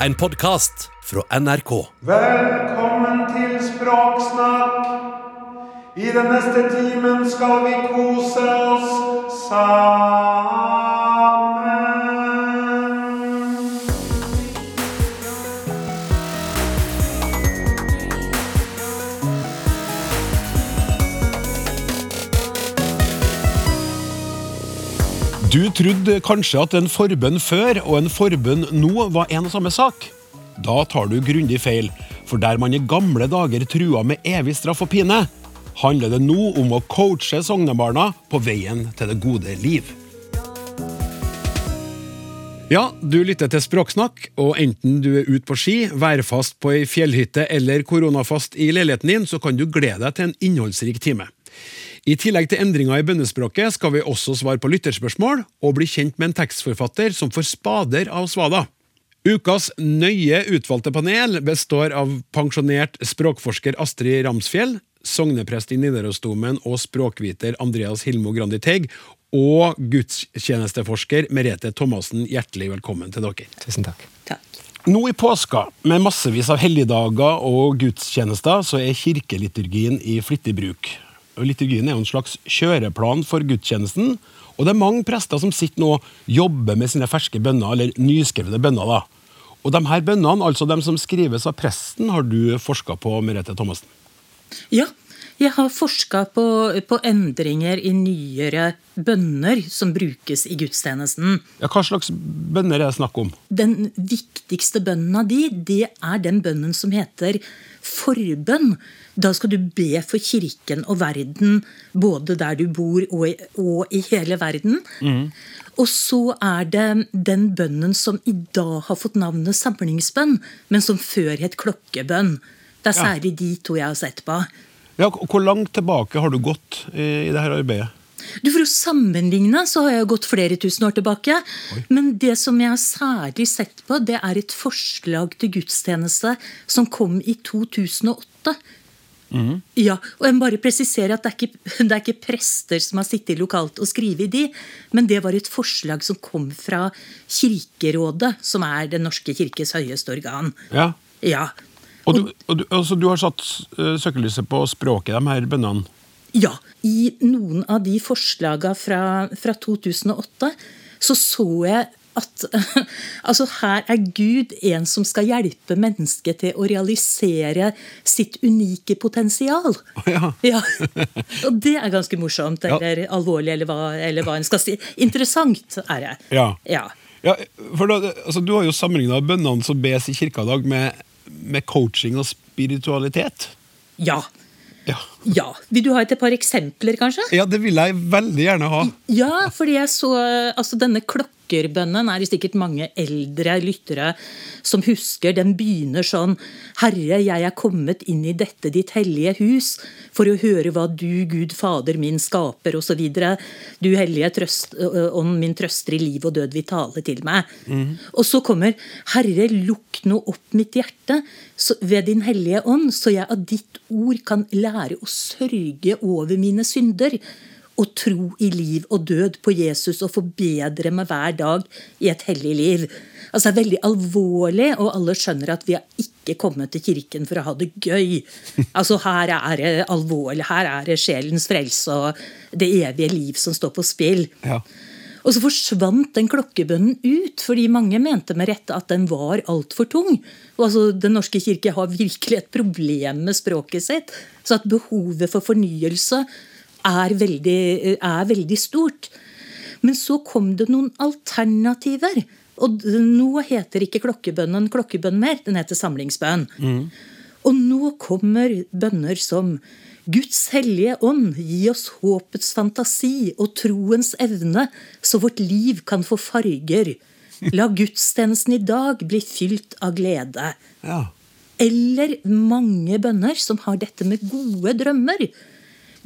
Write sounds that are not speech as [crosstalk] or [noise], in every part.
en podkast fra NRK. Velkommen til Språksnakk. I den neste timen skal vi kose oss sammen. Du trodde kanskje at en forbønn før og en forbønn nå var en og samme sak? Da tar du grundig feil, for der man i gamle dager trua med evig straff og pine, handler det nå om å coache sognebarna på veien til det gode liv. Ja, du lytter til Språksnakk, og enten du er ute på ski, værfast på ei fjellhytte eller koronafast i leiligheten din, så kan du glede deg til en innholdsrik time. I tillegg til endringer i bønnespråket skal vi også svare på lytterspørsmål og bli kjent med en tekstforfatter som får spader av svada. Ukas nøye utvalgte panel består av pensjonert språkforsker Astrid Ramsfjell, sogneprest i Nidarosdomen og språkviter Andreas Hilmo Grandi Teig og gudstjenesteforsker Merete Thomassen. Hjertelig velkommen til dere. Tusen takk. takk. Nå i påska, med massevis av helligdager og gudstjenester, så er kirkeliturgien i flittig bruk. Liturgien er jo en slags kjøreplan for gudstjenesten, og det er mange prester som sitter nå og jobber med sine ferske bønner, eller nyskrevne bønner. da. Og de her bønnene, altså de som skrives av presten, har du forska på, Merete Thomassen? Ja, jeg har forska på, på endringer i nyere bønner som brukes i gudstjenesten. Ja, Hva slags bønner er det snakk om? Den viktigste bønnen av de, det er den bønnen som heter forbønn. Da skal du be for kirken og verden, både der du bor og i, og i hele verden. Og så er det den bønnen som i dag har fått navnet samlingsbønn, men som før het klokkebønn. Det er Ja. særlig de to jeg har sett på. Ja, Hvor langt tilbake har du gått i, i dette arbeidet? Du For å sammenligne så har jeg gått flere tusen år tilbake. Men det som jeg har særlig sett på, det er et forslag til gudstjeneste som kom i 2008. Ja, og jeg må bare presisere at det er, ikke, [laughs] det er ikke prester som har sittet lokalt og skrevet de, men det var et forslag som kom fra Kirkerådet, som er Den norske kirkes høyeste organ. Ja. Ja. Og du, og du, altså, du har satt uh, søkelyset på språket i de her bønnene? Ja. I noen av de forslaga fra, fra 2008 så så jeg at [laughs] altså her er Gud en som skal hjelpe mennesket til å realisere sitt unike potensial. Ja. [laughs] Ja. Og det er ganske morsomt, Ja. eller alvorlig, eller hva, eller hva en skal si. Interessant er det. Ja. Ja. Ja, for da, altså, Du har jo sammenligna bønnene som bes i kirka i dag, med, med coaching og spiritualitet. ja. Ja. Ja. Vil du ha et par eksempler, kanskje? ja, det vil jeg veldig gjerne ha. Ja, fordi jeg så altså Denne klokkerbønnen er det sikkert mange eldre lyttere som husker. Den begynner sånn Herre, jeg er kommet inn i dette ditt hellige hus for å høre hva du, Gud Fader min, skaper, osv. Du hellige trøst, ånd min trøster i liv og død vil tale til meg. Og så kommer Herre, lukk nå opp mitt hjerte så, ved din hellige ånd, så jeg av ditt ord kan lære å sørge over mine synder og tro i liv og død på Jesus og forbedre meg hver dag i et hellig liv. Altså Det er veldig alvorlig, og alle skjønner at vi har ikke kommet til kirken for å ha det gøy. Altså Her er det alvorlig. Her er det sjelens frelse og det evige liv som står på spill. Ja. Og så forsvant den klokkebønnen ut, fordi mange mente med rette at den var altfor tung. Og altså, Den norske kirke har virkelig et problem med språket sitt. Så at behovet for fornyelse er veldig, er veldig stort. Men så kom det noen alternativer. Og nå heter ikke klokkebønnen klokkebønn mer, den heter samlingsbønn. Og nå kommer bønner som Guds hellige ånd, gi oss håpets fantasi og troens evne, så vårt liv kan få farger. La gudstjenesten i dag bli fylt av glede. Ja. Eller mange bønner som har dette med gode drømmer.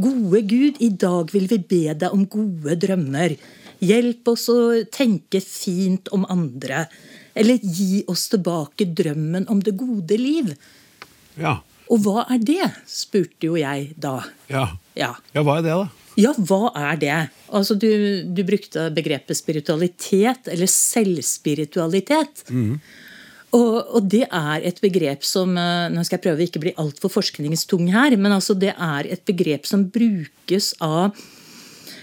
Gode Gud, i dag vil vi be deg om gode drømmer. Hjelp oss å tenke fint om andre. Eller gi oss tilbake drømmen om det gode liv. Ja. Og hva er det? spurte jo jeg da. Ja. Ja, ja, hva er det, da? ja hva er det? Altså, du, du brukte begrepet spiritualitet, eller selvspiritualitet. Og, og, det er et begrep som eh, Nå skal jeg prøve å ikke bli altfor forskningstung her, men altså det er et begrep som brukes av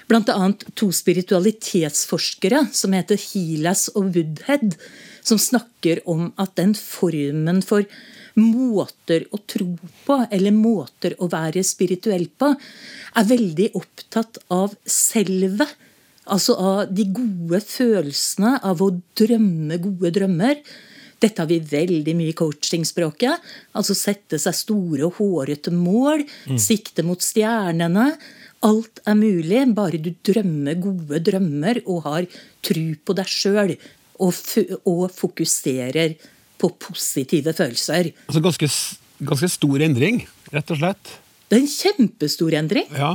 bl.a. to spiritualitetsforskere som heter Heelas og Woodhead, som snakker om at den formen for måter å tro på, eller måter å være spirituell på, er veldig opptatt av selvet. Altså av de gode følelsene, av å drømme gode drømmer. Dette har vi veldig mye i coachingspråket. Altså sette seg store hårete mål. Mm. Sikte mot stjernene. Alt er mulig, bare du drømmer gode drømmer og har tru på deg sjøl. Og, og, fokuserer på positive følelser. Altså ganske, ganske, stor endring, rett og slett? Det er en kjempestor endring. Ja.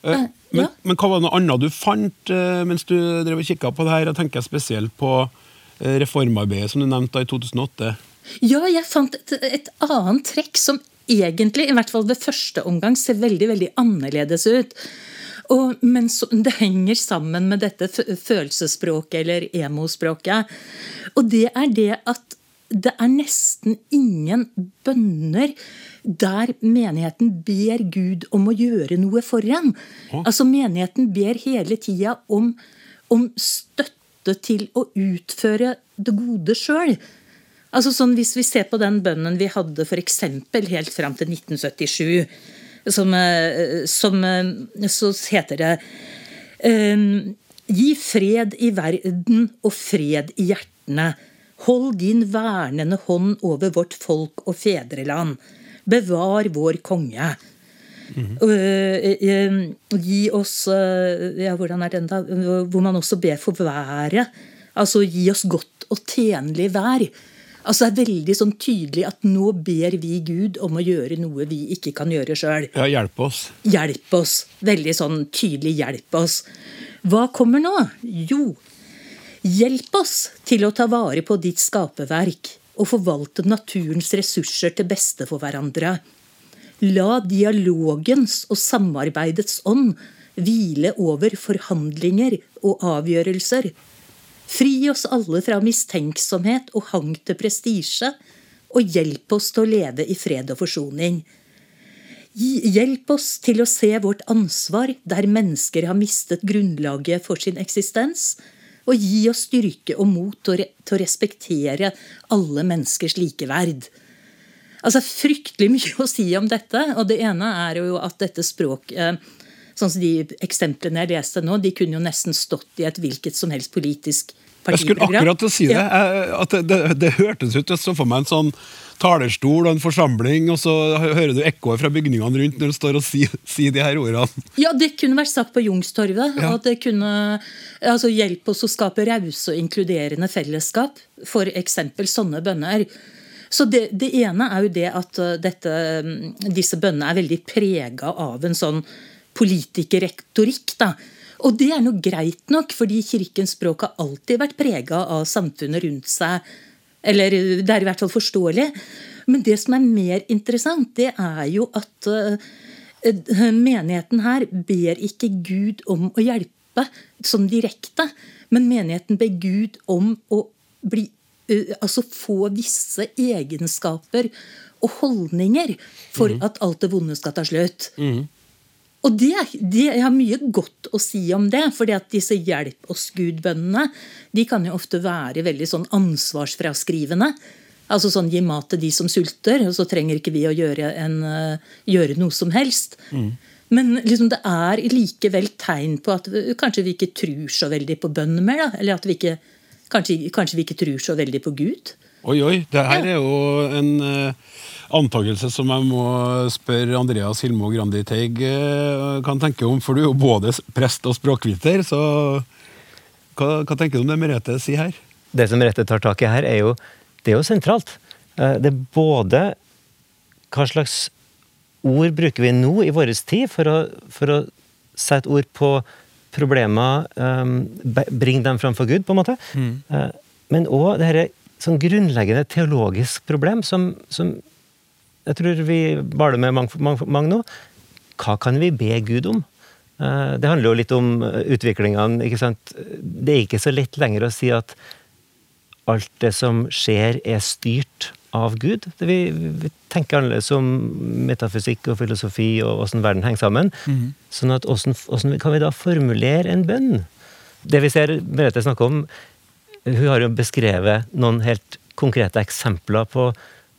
Eh, men, ja. men, hva var det noe annet du fant eh, mens du drev og kikka på det her? Jeg tenker spesielt på eh, reformarbeidet som du nevnte i 2008. Ja, jeg fant et, et annet trekk som egentlig, i hvert fall ved første omgang, ser veldig veldig annerledes ut. Og, men så, det henger sammen med dette følelsesspråket, eller emospråket. Og det er det at det er nesten ingen bønner der menigheten ber Gud om å gjøre noe for en. Altså Menigheten ber hele tida om, om støtte til å utføre det gode sjøl. Altså sånn, Hvis vi ser på den bønnen vi hadde f.eks. helt fram til 1977, som, eh, som, eh, så heter det um, Gi fred i verden og fred i hjertene. Hold din vernende hånd over vårt folk og fedreland. Bevar vår konge. Mm -hmm. uh, gi oss ja, Hvordan er den, da? Hvor man også ber for været. Altså gi oss godt og tjenlig vær. Altså Det er veldig sånn tydelig at nå ber vi Gud om å gjøre noe vi ikke kan gjøre sjøl. Ja, hjelp oss. Hjelp oss. Veldig sånn tydelig hjelp oss. Hva kommer nå? Jo, hjelp oss til å ta vare på ditt skaperverk og forvalte naturens ressurser til beste for hverandre. La dialogens og samarbeidets ånd hvile over forhandlinger og avgjørelser Fri oss alle fra mistenksomhet og hang til prestisje, og hjelp oss til å leve i fred og forsoning. Hjelp oss til å se vårt ansvar der mennesker har mistet grunnlaget for sin eksistens, og gi oss styrke og mot til å respektere alle menneskers likeverd. Altså, Fryktelig mye å si om dette. og Det ene er jo at dette språk sånn som De eksemplene jeg leste nå, de kunne jo nesten stått i et hvilket som helst politisk jeg skulle akkurat til å si det. Ja. At det, det, det, hørtes ut Jeg så for meg en sånn talerstol og en forsamling, og så hører du ekkoet fra bygningene rundt når du står og sier, si de her ordene. Ja, det kunne vært sagt på Jungstorvet. Ja. At det kunne altså, hjelpe oss å skape rause og inkluderende fellesskap. F.eks. sånne bønner. Så det, det, ene er jo det at uh, dette, mm, disse bønnene er veldig prega av en sånn politikerretorikk. da, og det er noe greit nok, fordi kirkens språk har alltid vært prega av samfunnet rundt seg. Eller det er i hvert fall forståelig. Men det som er mer interessant, det er jo at uh, menigheten her ber ikke Gud om å hjelpe sånn direkte, men menigheten ber Gud om å bli Altså få visse egenskaper og holdninger for mm. at alt det vonde skal ta slutt. Mm. Og det, det, Jeg har mye godt å si om det. at disse hjelp oss Gud-bønnene de kan jo ofte være veldig sånn ansvarsfraskrivende. Altså sånn gi mat til de som sulter, og så trenger ikke vi å gjøre, en, uh, gjøre noe som helst. Mm. Men liksom det er likevel tegn på at kanskje vi ikke tror så veldig på bønn mer. Da. Eller at vi ikke, kanskje, kanskje, vi ikke tror så veldig på Gud. Oi, oi. Det her er jo en uh antakelse som jeg må spørre Andreas Hilmo Grandi Teig uh, kan tenke om, for du er jo både prest og språkviter. så hva, hva, tenker du om det Merete sier her? Det som Merete tar tak i her, er jo, det er jo sentralt. Eh, det er både hva slags ord bruker vi nå i vår tid for å, for å sette ord på problemer, um, bringe dem framfor Gud, på en måte. Mm. Uh, men òg det dette sånn grunnleggende teologisk problem som, som jeg tror vi baler med mange, mange, mange nå. Hva kan vi be Gud om? Eh, det handler jo litt om utviklingene. ikke sant? Det er ikke så lett lenger å si at alt det som skjer, er styrt av Gud. Vi, vi tenker annerledes om metafysikk og filosofi og åssen verden henger sammen. Sånn at åssen åssen kan vi da formulere en bønn? Det vi ser Merete snakke om, hun har jo beskrevet noen helt konkrete eksempler på,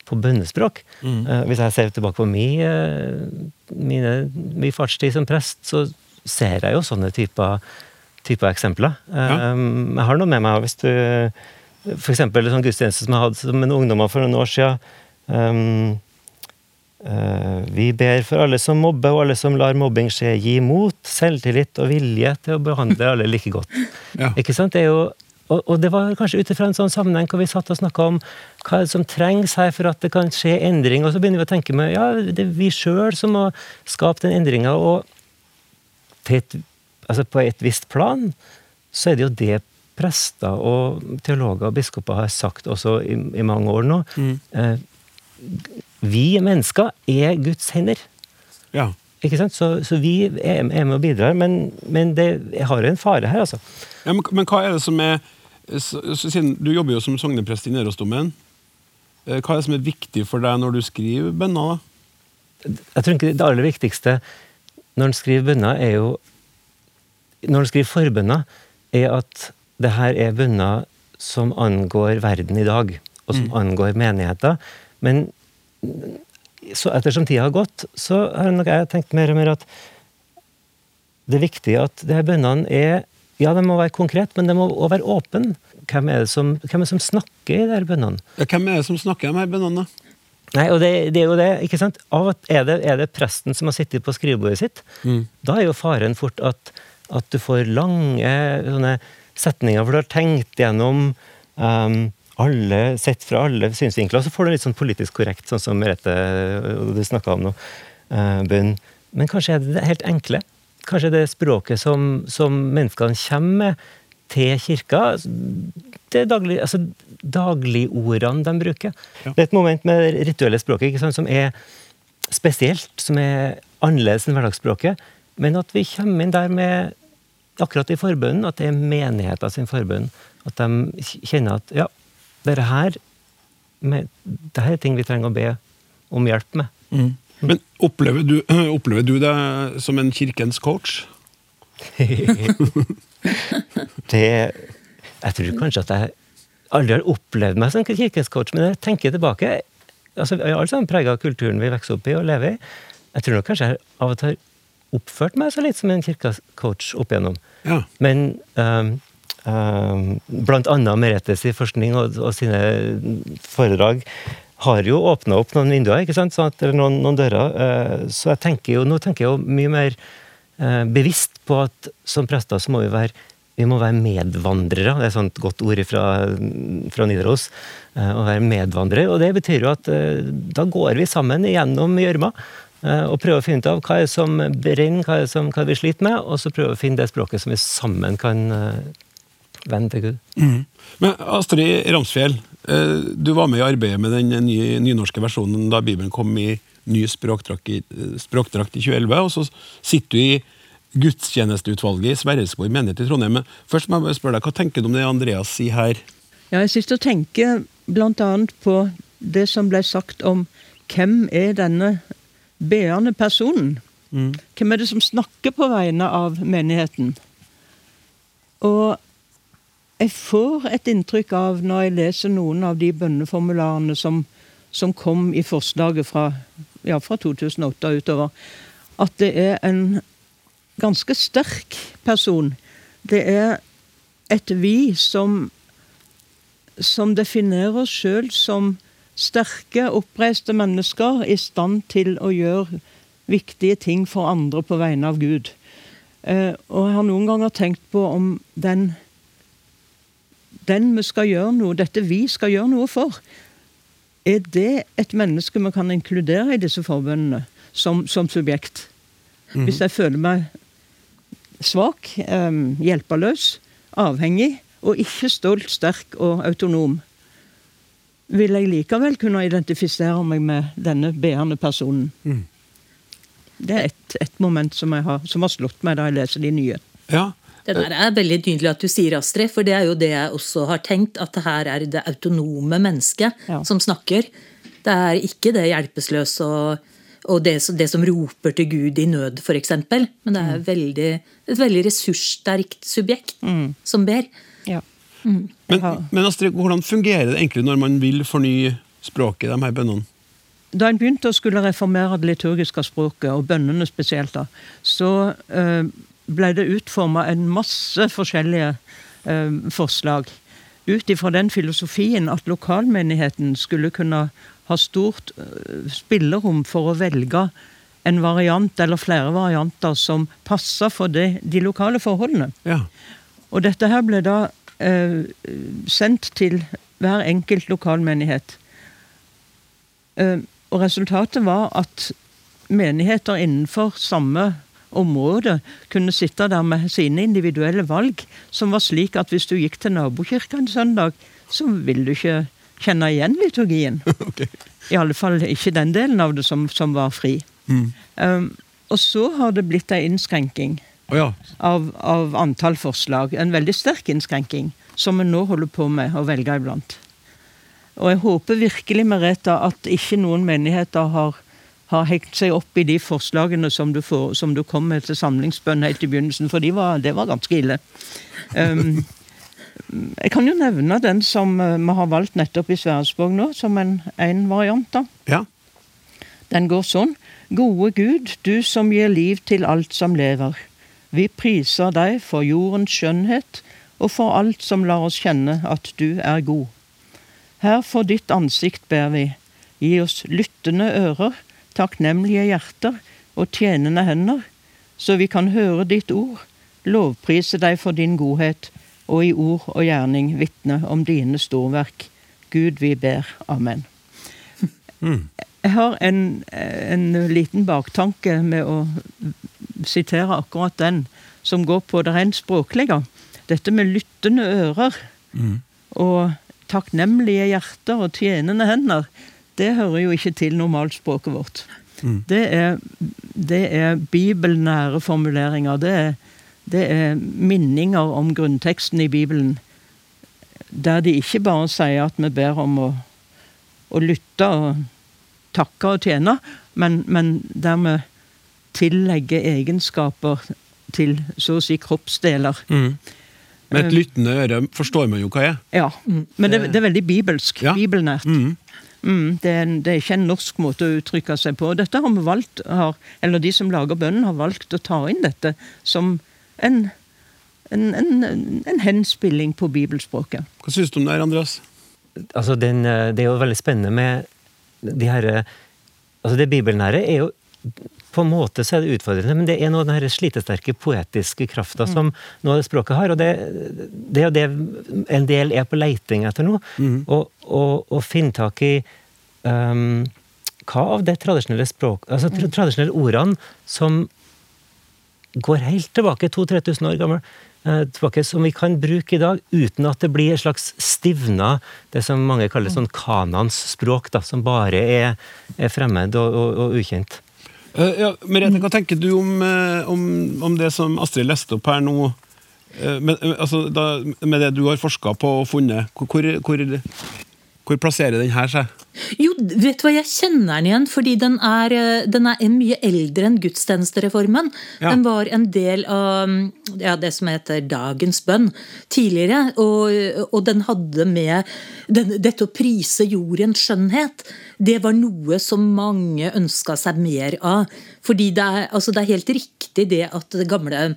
på bønnespråk. Eh, hvis jeg ser tilbake på min, eh, mine, min fartstid som prest, så ser jeg jo sånne typer, typer eksempler. Ja. Jeg har noe med meg hvis du For eksempel en sånn gudstjeneste som jeg hadde som en ungdommer for noen år siden. Um, uh, vi ber for alle som mobber, og alle som lar mobbing skje. Gi mot, selvtillit og vilje til å behandle alle like godt. [laughs] Ja. Ikke sant? Det er jo, og, og det var kanskje ut ifra en sånn sammenheng hvor vi satt og snakka om hva som trengs her for at det kan skje endring. Og så begynner vi å tenke med ja, det er vi sjøl som må skape den endringa. Og et, altså på et visst plan så er det jo det prester og teologer og biskoper har sagt også i, i mange år nå. Eh, vi mennesker er Guds hender. Ja. Ikke sant? Så, så vi er, er med og bidrar, men, men det jeg har en fare her, altså. Ja, men, men hva er det som er siden Du jobber jo som sogneprest i Nerosdomen. Eh, Hva er det som er viktig for deg når du skriver bønner? Jeg tror ikke det aller viktigste når en skriver bønner, er jo Når en skriver forbønner, er at det her er bønner som angår verden i dag, og som angår menigheter. Men så ettersom tida har gått, så har nok jeg tenkt mer og mer at det er viktig at de her bønnene er Ja, de må være konkret, men de må også være åpne. Hvem er det som, hvem er det som snakker i de her bønnene? Ja, hvem er det som snakker om de her bønnene? Nei, og det, det er jo det, ikke sant? Av at er det, er det presten som har sittet på skrivebordet sitt? Da er jo faren fort at, at du får lange sånne setninger hvor du har tenkt gjennom um, alle, sett fra alle synsvinkler, og så får du litt sånn politisk korrekt, sånn som Merete og du snakka om nå, uh. Men kanskje er det det helt enkle? Kanskje det språket som, som menneskene kommer med til kirka, det er daglig, altså dagligordene de bruker. Det er et moment med det rituelle språket sant, som er spesielt, som er annerledes enn hverdagsspråket, men at vi kommer inn der med akkurat i forbønnen, at det er menigheten sin forbønn. At de kjenner at ja, dette her, med, det her er ting vi trenger å be om hjelp med. Men opplever du, [clears throat] opplever du deg som en kirkens coach? [laughs] det Jeg tror kanskje at jeg aldri har opplevd meg som kirkens coach, men jeg tenker tilbake altså Vi er alle sammen prega av kulturen vi vokser opp i og lever i. Jeg tror nok kanskje jeg av og til har oppført meg så litt som en kirkecoach opp igjennom. Ja. Men um, um, blant annet Meretes i forskning og, og sine foredrag har jo åpna opp noen vinduer, ikke sant? Sånn at, eller noen, noen dører. Uh, så jeg tenker jo, nå tenker jeg jo mye mer uh, bevisst på at som prester så må vi være vi må være medvandrere. Det er et sånt godt ord fra, fra Nidaros. eh, Å være medvandrer. Og det betyr jo at da går vi sammen gjennom gjørma og prøve å finne ut av hva er det som brenner, hva er det som hva er vi sliter med, og så prøve å finne det språket som vi sammen kan eh, vende til Gud. Men Astrid Ramsfjell, eh, du var med i arbeidet med den nye nynorske versjonen da Bibelen kom i ny språkdrakt i, språkdrakt i 2011, og så sitter du i gudstjenesteutvalget i Sverresborg menighet i Trondheim. Men først må jeg spørre deg, hva tenker du om det Andreas sier her? Ja, jeg sitter og tenker bl.a. på det som ble sagt om hvem er denne beende personen? Hvem er det som snakker på vegne av menigheten? Og jeg får et inntrykk av, når jeg leser noen av de bønneformularene som, som kom i forslaget fra, ja, fra 2008 og utover, at det er en ganske sterk person. Det er et vi som, som definerer oss sjøl som sterke, oppreiste mennesker i stand til å gjøre viktige ting for andre på vegne av Gud. Eh, og jeg har noen ganger tenkt på om den den vi skal gjøre noe, dette vi skal gjøre noe for, er det et menneske vi kan inkludere i disse forbønnene som, som subjekt? Hvis jeg føler meg svak, eh, hjelpeløs, avhengig og ikke stolt, sterk og autonom, vil jeg likevel kunne identifisere meg med denne beende personen. Det er et, et moment som, jeg har, som har slått meg da jeg leser de nye. Ja, Det der er veldig nydelig at du sier, Astrid, for det er jo det jeg også har tenkt. At det her er det autonome mennesket Ja. som snakker. Det er ikke det hjelpeløse og, og det, som- det som roper til Gud i nød, f.eks. Men det er veldig, et veldig ressurssterkt subjekt som ber. Ja. Men, men Astrid, hvordan fungerer det egentlig når man vil fornye språket i de her bønnene? Da en begynte å skulle reformere det liturgiske språket, og bønnene spesielt, da, så eh, ble det utforma en masse forskjellige eh, forslag. Ut ifra den filosofien at lokalmenigheten skulle kunne ha stort eh, spillerom for å velge en variant eller flere varianter som passer for de, de lokale forholdene. Ja. Og dette her ble da eh, sendt til hver enkelt lokalmenighet. Eh, og resultatet var at menigheter innenfor samme område kunne sitte der med sine individuelle valg, som var slik at hvis du gikk til nabokirka en søndag, så ville du ikke kjenne igjen liturgien. [laughs] Okay. I alle fall ikke den delen av det som, som var fri. Um, og så har det blitt ei innskrenking Å ja. av, av antall forslag. En veldig sterk innskrenking, som vi nå holder på med å velge iblant. Og jeg håper virkelig, Mereta, at ikke noen menigheter har, har hengt seg opp i de forslagene som du, får, som du kom med til samlingsbønn helt i begynnelsen, for de var, det var ganske ille. Um, jeg kan jo nevne den som eh, vi har valgt nettopp i Sverresborg nå, som en, en variant. da. ja. Den går sånn. Gode Gud, du som gir liv til alt som lever. Vi priser deg for jordens skjønnhet og for alt som lar oss kjenne at du er god. Her for ditt ansikt ber vi. Gi oss lyttende ører, takknemlige hjerter og tjenende hender, så vi kan høre ditt ord, lovprise deg for din godhet, og i ord og gjerning vitne om dine storverk. Gud, vi ber. Amen. Jeg har en, en liten baktanke med å sitere akkurat den, som går på det rent språklige. Dette med lyttende ører og takknemlige hjerter og tjenende hender, det hører jo ikke til normalspråket vårt. Det, er, det er bibelnære formuleringer. Det er, det er minninger om grunnteksten i Bibelen, der de ikke bare sier at vi ber om å, å lytte og takke og tjene, men, men dermed tillegge egenskaper til så å si kroppsdeler. Med et lyttende øre forstår man jo hva er. Ja, men det, det er veldig bibelsk. Ja. Bibelnært. Mm. Mm, det, er en, det er ikke en norsk måte å uttrykke seg på. Dette har vi valgt, har, eller De som lager bønnen, har valgt å ta inn dette som en, en, en, en henspilling på bibelspråket. Hva syns du om det her, Andreas? altså den, eh, det er jo veldig spennende med de her eh, Altså det bibelnære er jo På en måte så er det utfordrende, men det er noe av den slitesterke poetiske krafta som noe av det språket har. Og det, det er jo det en del er på leiting etter nå. Og, og, og finne tak i um, hva av det tradisjonelle språk, altså tradisjonelle ordene som går helt tilbake 2000-3000 år gammel, tilbake, som vi kan bruke i dag, uten at det blir et slags stivna, det som mange kaller sånn kanans språk, da, som bare er, er fremmed og, og, og ukjent. Eh, ja, Merete, hva tenker du om, eh, om, om det som Astrid leste opp her nå? Eh, med, eh, altså, da, med det du har forska på og funnet, hvor, hvor, hvor, plasserer den her seg? Jo, vet du hva, jeg kjenner den igjen, fordi den er, eh, den er mye eldre enn gudstjenestereformen. Ja. Den var en del av ja, det som heter dagens bønn tidligere. Og, og den hadde med den, dette å prise jordens skjønnhet. Det var noe som mange ønska seg mer av. Fordi det er, altså det er helt riktig det at det gamle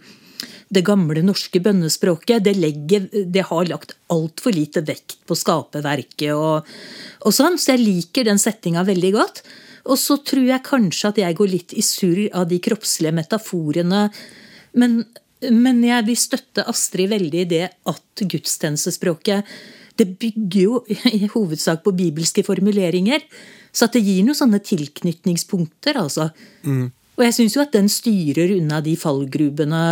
det gamle norske bønnespråket det, legger, det har lagt altfor lite vekt på skaperverket og, og sånn, så jeg liker den settinga veldig godt. Og så tror jeg kanskje at jeg går litt i surr av de kroppslige metaforene. Men, men jeg vil støtte Astrid veldig i det at gudstjenestespråket det bygger jo i hovedsak på bibelske formuleringer. Så at det gir noen sånne tilknytningspunkter, altså. Og jeg syns jo at den styrer unna de fallgrubene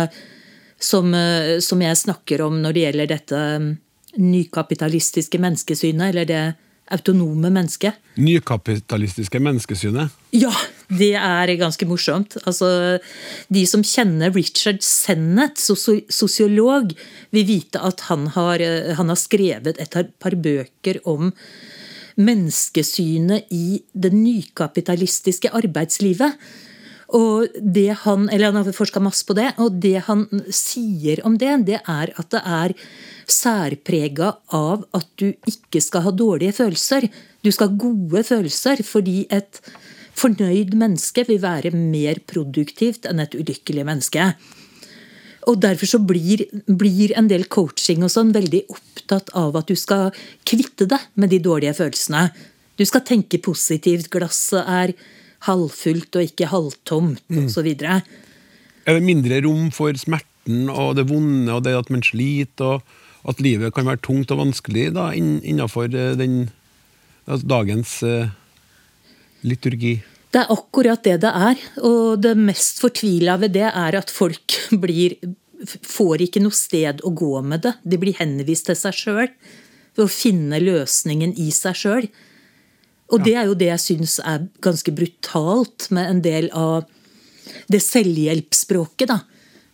som, eh, som jeg snakker om når det gjelder dette mm, nykapitalistiske menneskesynet, eller det autonome mennesket. Nykapitalistiske menneskesynet? Ja, Det er ganske morsomt. Altså, de som kjenner Richard Sennett, sosiolog, vil vite at han har, han har skrevet et par bøker om menneskesynet i det nykapitalistiske arbeidslivet. Og det han, eller han har forska masse på det, og det han sier om det, det er at det er særprega av at du ikke skal ha dårlige følelser. Du skal ha gode følelser, fordi et fornøyd menneske vil være mer produktivt enn et ulykkelig menneske. Og Derfor så blir, blir, en del coaching og sånn veldig opptatt av at du skal kvitte deg med de dårlige følelsene. Du skal tenke positivt. Glasset er halvfullt og ikke halvtomt mm. osv. Er det mindre rom for smerten og det vonde og det at man sliter, og at livet kan være tungt og vanskelig da, innenfor eh, den, altså dagens uh, liturgi? Det er akkurat det det er. Og det mest fortvila ved det er at folk blir får ikke noe sted å gå med det. De blir henvist til seg sjøl. Ved å finne løsningen i seg sjøl. Og det er jo det jeg syns er ganske brutalt med en del av det selvhjelpsspråket. da.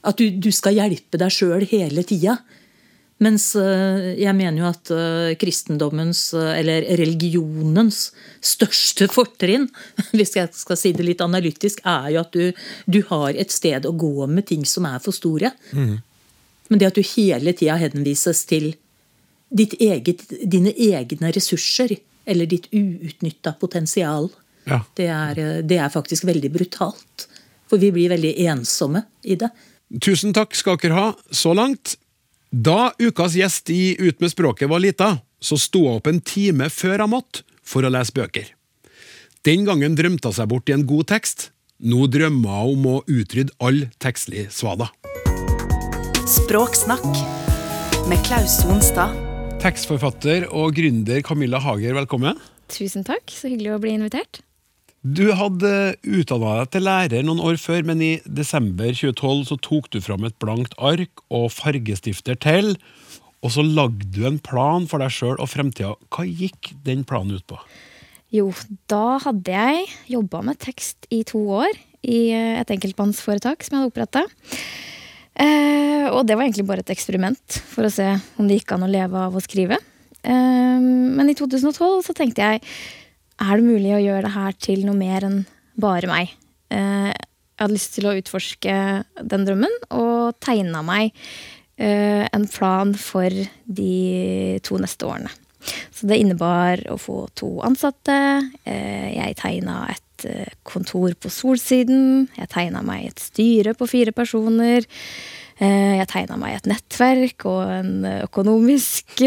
At du, du skal hjelpe deg sjøl hele tida. Mens eh, jeg mener jo at eh, kristendommens, eh, eller religionens, største fortrinn, [laughs] hvis jeg skal si det litt analytisk, er jo at du, du har et sted å gå med ting som er for store. Mm. Men det at du hele tida henvises til eget, dine egne ressurser, eller ditt uutnytta potensial, ja. det, er, det er faktisk veldig brutalt. For vi blir veldig ensomme i det. Tusen takk skal dere ha så langt. Da ukas gjest i Ut med språket var lita, så sto hun opp en time før hun måtte for å lese bøker. Den gangen drømte hun seg bort i en god tekst. Nå drømmer hun om å utrydde all tekstlig svada. Språksnakk med Klaus Sonstad. Tekstforfatter og gründer Camilla Hager, velkommen. Tusen takk, så hyggelig å bli invitert. Du hadde utdanna deg til lærer noen år før, men i desember 2012 så tok du fram et blankt ark og fargestifter til, og så lagde du en plan for deg sjøl og fremtida. Hva gikk den planen ut på? Jo, da hadde jeg jobba med tekst i to år i et enkeltmannsforetak som jeg hadde oppretta. Eh, og det var egentlig bare et eksperiment for å se om det gikk an å leve av å skrive. Eh, men i 2012 så tenkte jeg er det mulig å gjøre det her til noe mer enn bare meg? Eh, jeg hadde lyst til å utforske den drømmen, og tegna meg eh, en plan for de to neste årene. Så det innebar å få to ansatte. Eh, jeg tegna et kontor på Solsiden. Jeg tegna meg et styre på fire personer. Jeg tegna meg et nettverk og en økonomisk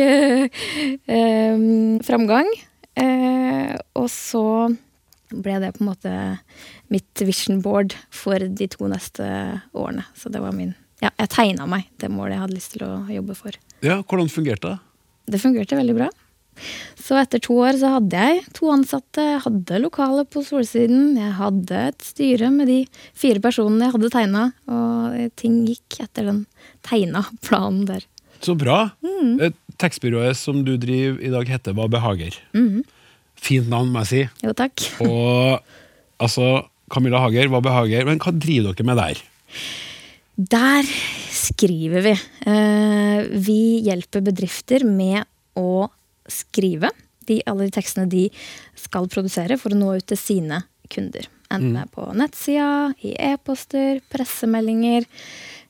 [laughs] framgang. Eh, og så ble det på en måte mitt vision board for de to neste årene. Så det var min Ja, jeg tegna meg det målet jeg hadde lyst til å jobbe for. Ja, Hvordan fungerte det? Det fungerte veldig bra. Så etter to år så hadde jeg to ansatte, hadde lokale på Solsiden, jeg hadde et styre med de fire personene jeg hadde tegna, og ting gikk etter den tegna planen der. Så bra. Mm. Tekstbyrået som du driver i dag, heter Hva behager. Mm. Fint navn, må jeg si. Jo, takk. Og altså, Camilla Hager, Hva behager. Men hva driver dere med der? Der skriver vi. Eh, vi hjelper bedrifter med å skrive de, alle de tekstene de skal produsere for å nå ut til sine kunder. Enten mm. på nettsida, i e-poster, pressemeldinger,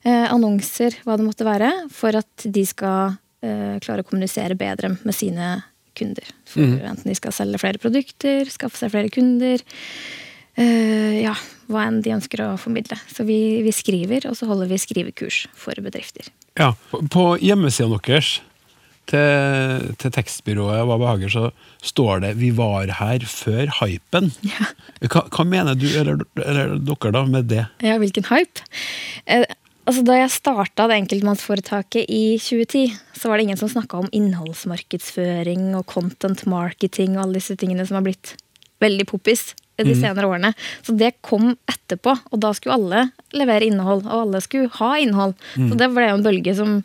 eh, annonser, hva det måtte være, for at de skal eh, klare å kommunisere bedre med sine kunder. For mm. Enten de skal selge flere produkter, skaffe seg flere kunder. Eh, ja, hva enn de ønsker å formidle. Så vi, vi, skriver, og så holder vi skrivekurs for bedrifter. Ja, På hjemmesida deres til, til, tekstbyrået Hva behager, så står det 'Vi var her før hypen'. Ja. Hva, hva, mener du, eller, eller, dere, da, med det? Ja, hvilken hype? Eh, Altså, da jeg starta det enkeltmannsforetaket i 2010, så var det ingen som snakka om innholdsmarkedsføring og content marketing og alle disse tingene som har blitt veldig poppis de mm. senere årene. Så det kom etterpå, og da skulle alle levere innhold, og alle skulle ha innhold. Mm. Så det ble jo en bølge som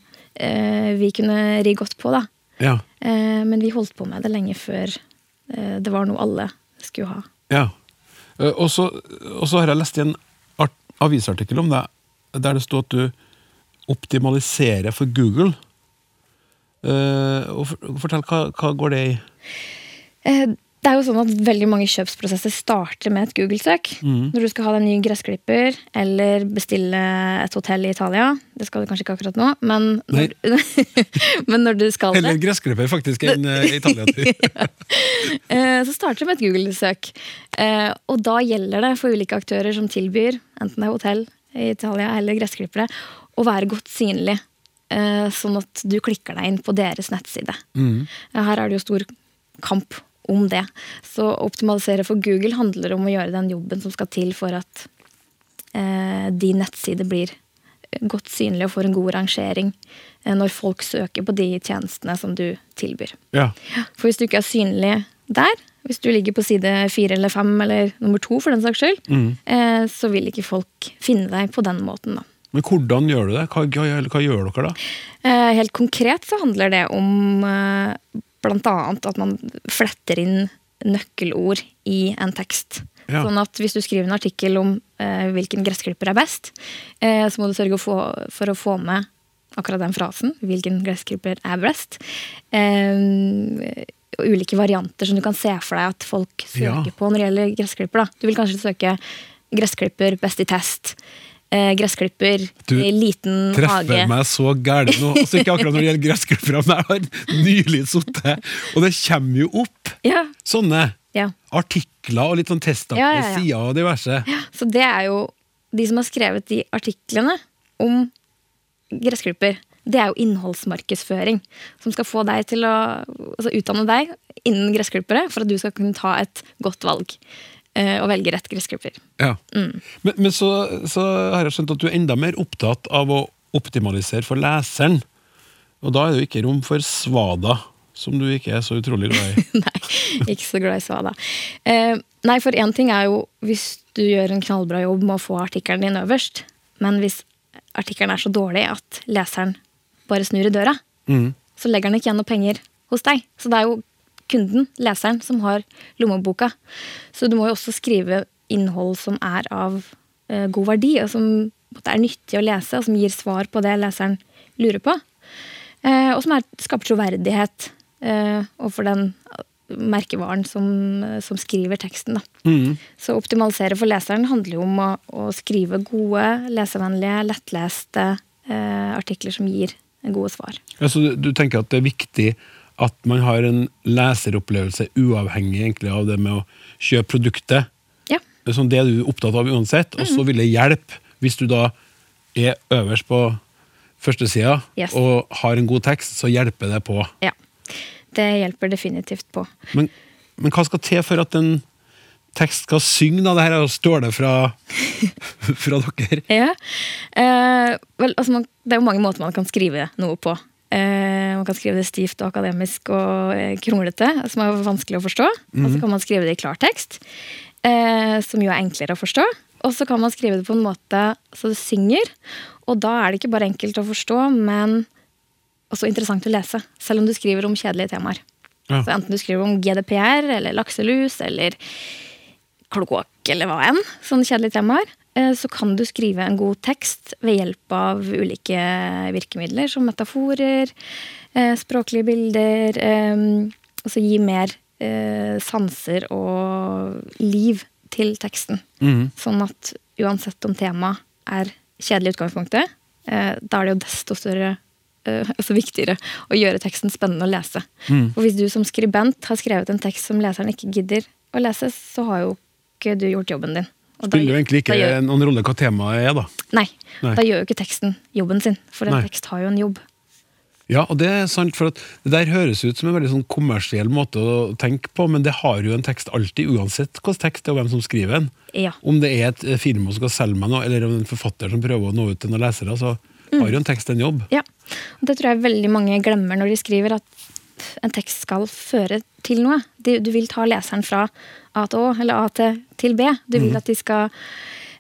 vi kunne ri godt på, da. Ja. Eh, men vi holdt på med det lenge før eh, det var noe alle skulle ha. Ja. Eh, Og så, har jeg lest i en art, avisartikkel om deg der det sto at du optimaliserer for Google. Eh, og for, fortell, hva, hva går det i? Eh, Det er jo sånn at Veldig mange kjøpsprosesser starter med et Google-søk. Når du skal ha deg en ny gressklipper eller bestille et hotell i Italia. Det skal du kanskje ikke akkurat nå, men når, [laughs] men når du skal det, Heller gressklipper faktisk enn uh, [laughs] Italia. ja. så starter det med et Google-søk. Eh, Og da gjelder det for ulike aktører som tilbyr, enten det er hotell i Italia eller gressklippere, å være godt synlig. eh, Sånn at du klikker deg inn på deres nettside. Mm. Her er det jo stor kamp om det. Så å optimalisere for Google handler om å gjøre den jobben som skal til for at eh, din nettside blir godt synlig og får en god rangering eh, når folk søker på de tjenestene som du tilbyr. Ja. For hvis du ikke er synlig der, hvis du ligger på side fire eller fem eller nummer to, for den saks skyld, eh, så vil ikke folk finne deg på den måten. da. Men hvordan gjør du det? Hva, hva, hva gjør dere da? Eh, Helt konkret så handler det om annet at man fletter inn nøkkelord i en tekst. Ja. Sånn at hvis du skriver en artikkel om eh, hvilken gressklipper er best, eh, så må du sørge for, for å få med akkurat den frasen. Hvilken gressklipper er best. Eh, og ulike varianter som du kan se for deg at folk søker Ja. på når det gjelder gressklipper. Da. Du vil kanskje søke gressklipper best i test. Eh, gressklipper Du liten hage. Du Treffer meg så gæren nå. Altså Ikke akkurat når det gjelder gressklippere, men jeg har nylig sittet, og det kommer jo opp Ja, sånne ja. artikler og litt sånn testa ja. sider og diverse. Så det er jo de som har skrevet de artiklene om gressklipper. Det er jo innholdsmarkedsføring som skal få deg til å altså utdanne deg innen gressklippere for at du skal kunne ta et godt valg eh, og velge rett gressklipper. Ja. Mm. Men, men så, så har jeg skjønt at du er enda mer opptatt av å optimalisere for leseren. Og da er det jo ikke rom for svada, som du ikke er så utrolig glad i. [laughs] nei, ikke så glad i svada. Eh, nei, for én ting er jo hvis du gjør en knallbra jobb med å få artikkelen din øverst, men hvis artikkelen er så dårlig at leseren bare snur i døra, Mm. så legger den ikke igjen noe penger hos deg. Så det er jo kunden, leseren, som har lommeboka. Så du må jo også skrive innhold som er av eh, god verdi, og som er nyttig å lese, og som gir svar på det leseren lurer på. Eh, og som er, skaper troverdighet eh, overfor den merkevaren som, som skriver teksten. Mm. Så optimalisere for leseren handler jo om å, å skrive gode, lesevennlige, lettleste eh, artikler som gir gode svar. Altså, du, du tenker at det er viktig at man har en leseropplevelse uavhengig egentlig av det med å kjøpe produktet. Ja. Det sånn det er du opptatt av uansett, og så vil det hjelpe hvis du da er øverst på førstesida Yes. og har en god tekst, så hjelper det på. ja. Det hjelper definitivt på. Men, men hva skal til for at en tekst skal synge, da? Det her er jo ståle fra, [laughs] fra dere. Ja. Eh, vel, altså man, det er jo mange måter man kan skrive noe på. Eh, man kan skrive det stivt og akademisk og eh, kronglete, som er vanskelig å forstå. Og så kan man skrive det i klartekst, eh, som jo er enklere å forstå. Og så kan man skrive det på en måte så det synger. Og da er det ikke bare enkelt å forstå, men også interessant å lese. Selv om du skriver om kjedelige temaer. Ja. Så enten du skriver om GDPR eller lakselus eller kloakk eller hva enn, sånne kjedelige temaer, så kan du skrive en god tekst ved hjelp av ulike virkemidler, som metaforer, eh, språklige bilder, eh, altså gi mer eh, sanser og liv til teksten. Mm. Sånn at uansett om temaet er kjedelig i utgangspunktet, eh, da er det jo desto større eh, altså viktigere å gjøre teksten spennende å lese. For hvis du som skribent har skrevet en tekst som leseren ikke gidder å lese, så har jo ikke du gjort jobben din. Spiller jo egentlig ikke gjør, noen rolle hva temaet er, da. Nei, Nei. da gjør jo ikke teksten jobben sin, for en tekst har jo en jobb. Ja, og det er sant, for at det der høres ut som en veldig sånn kommersiell måte å tenke på, men det har jo en tekst alltid, uansett hvilken tekst det er og hvem som skriver den. Ja. Om det er et firma som skal selge meg noe, eller om det er en forfatter som prøver å nå ut til noen lesere, så har jo en tekst en jobb. Ja, og det tror jeg veldig mange glemmer når de skriver at en tekst skal føre til noe. Du, du vil ta leseren fra A til Å, eller A til, til B. Du vil at de skal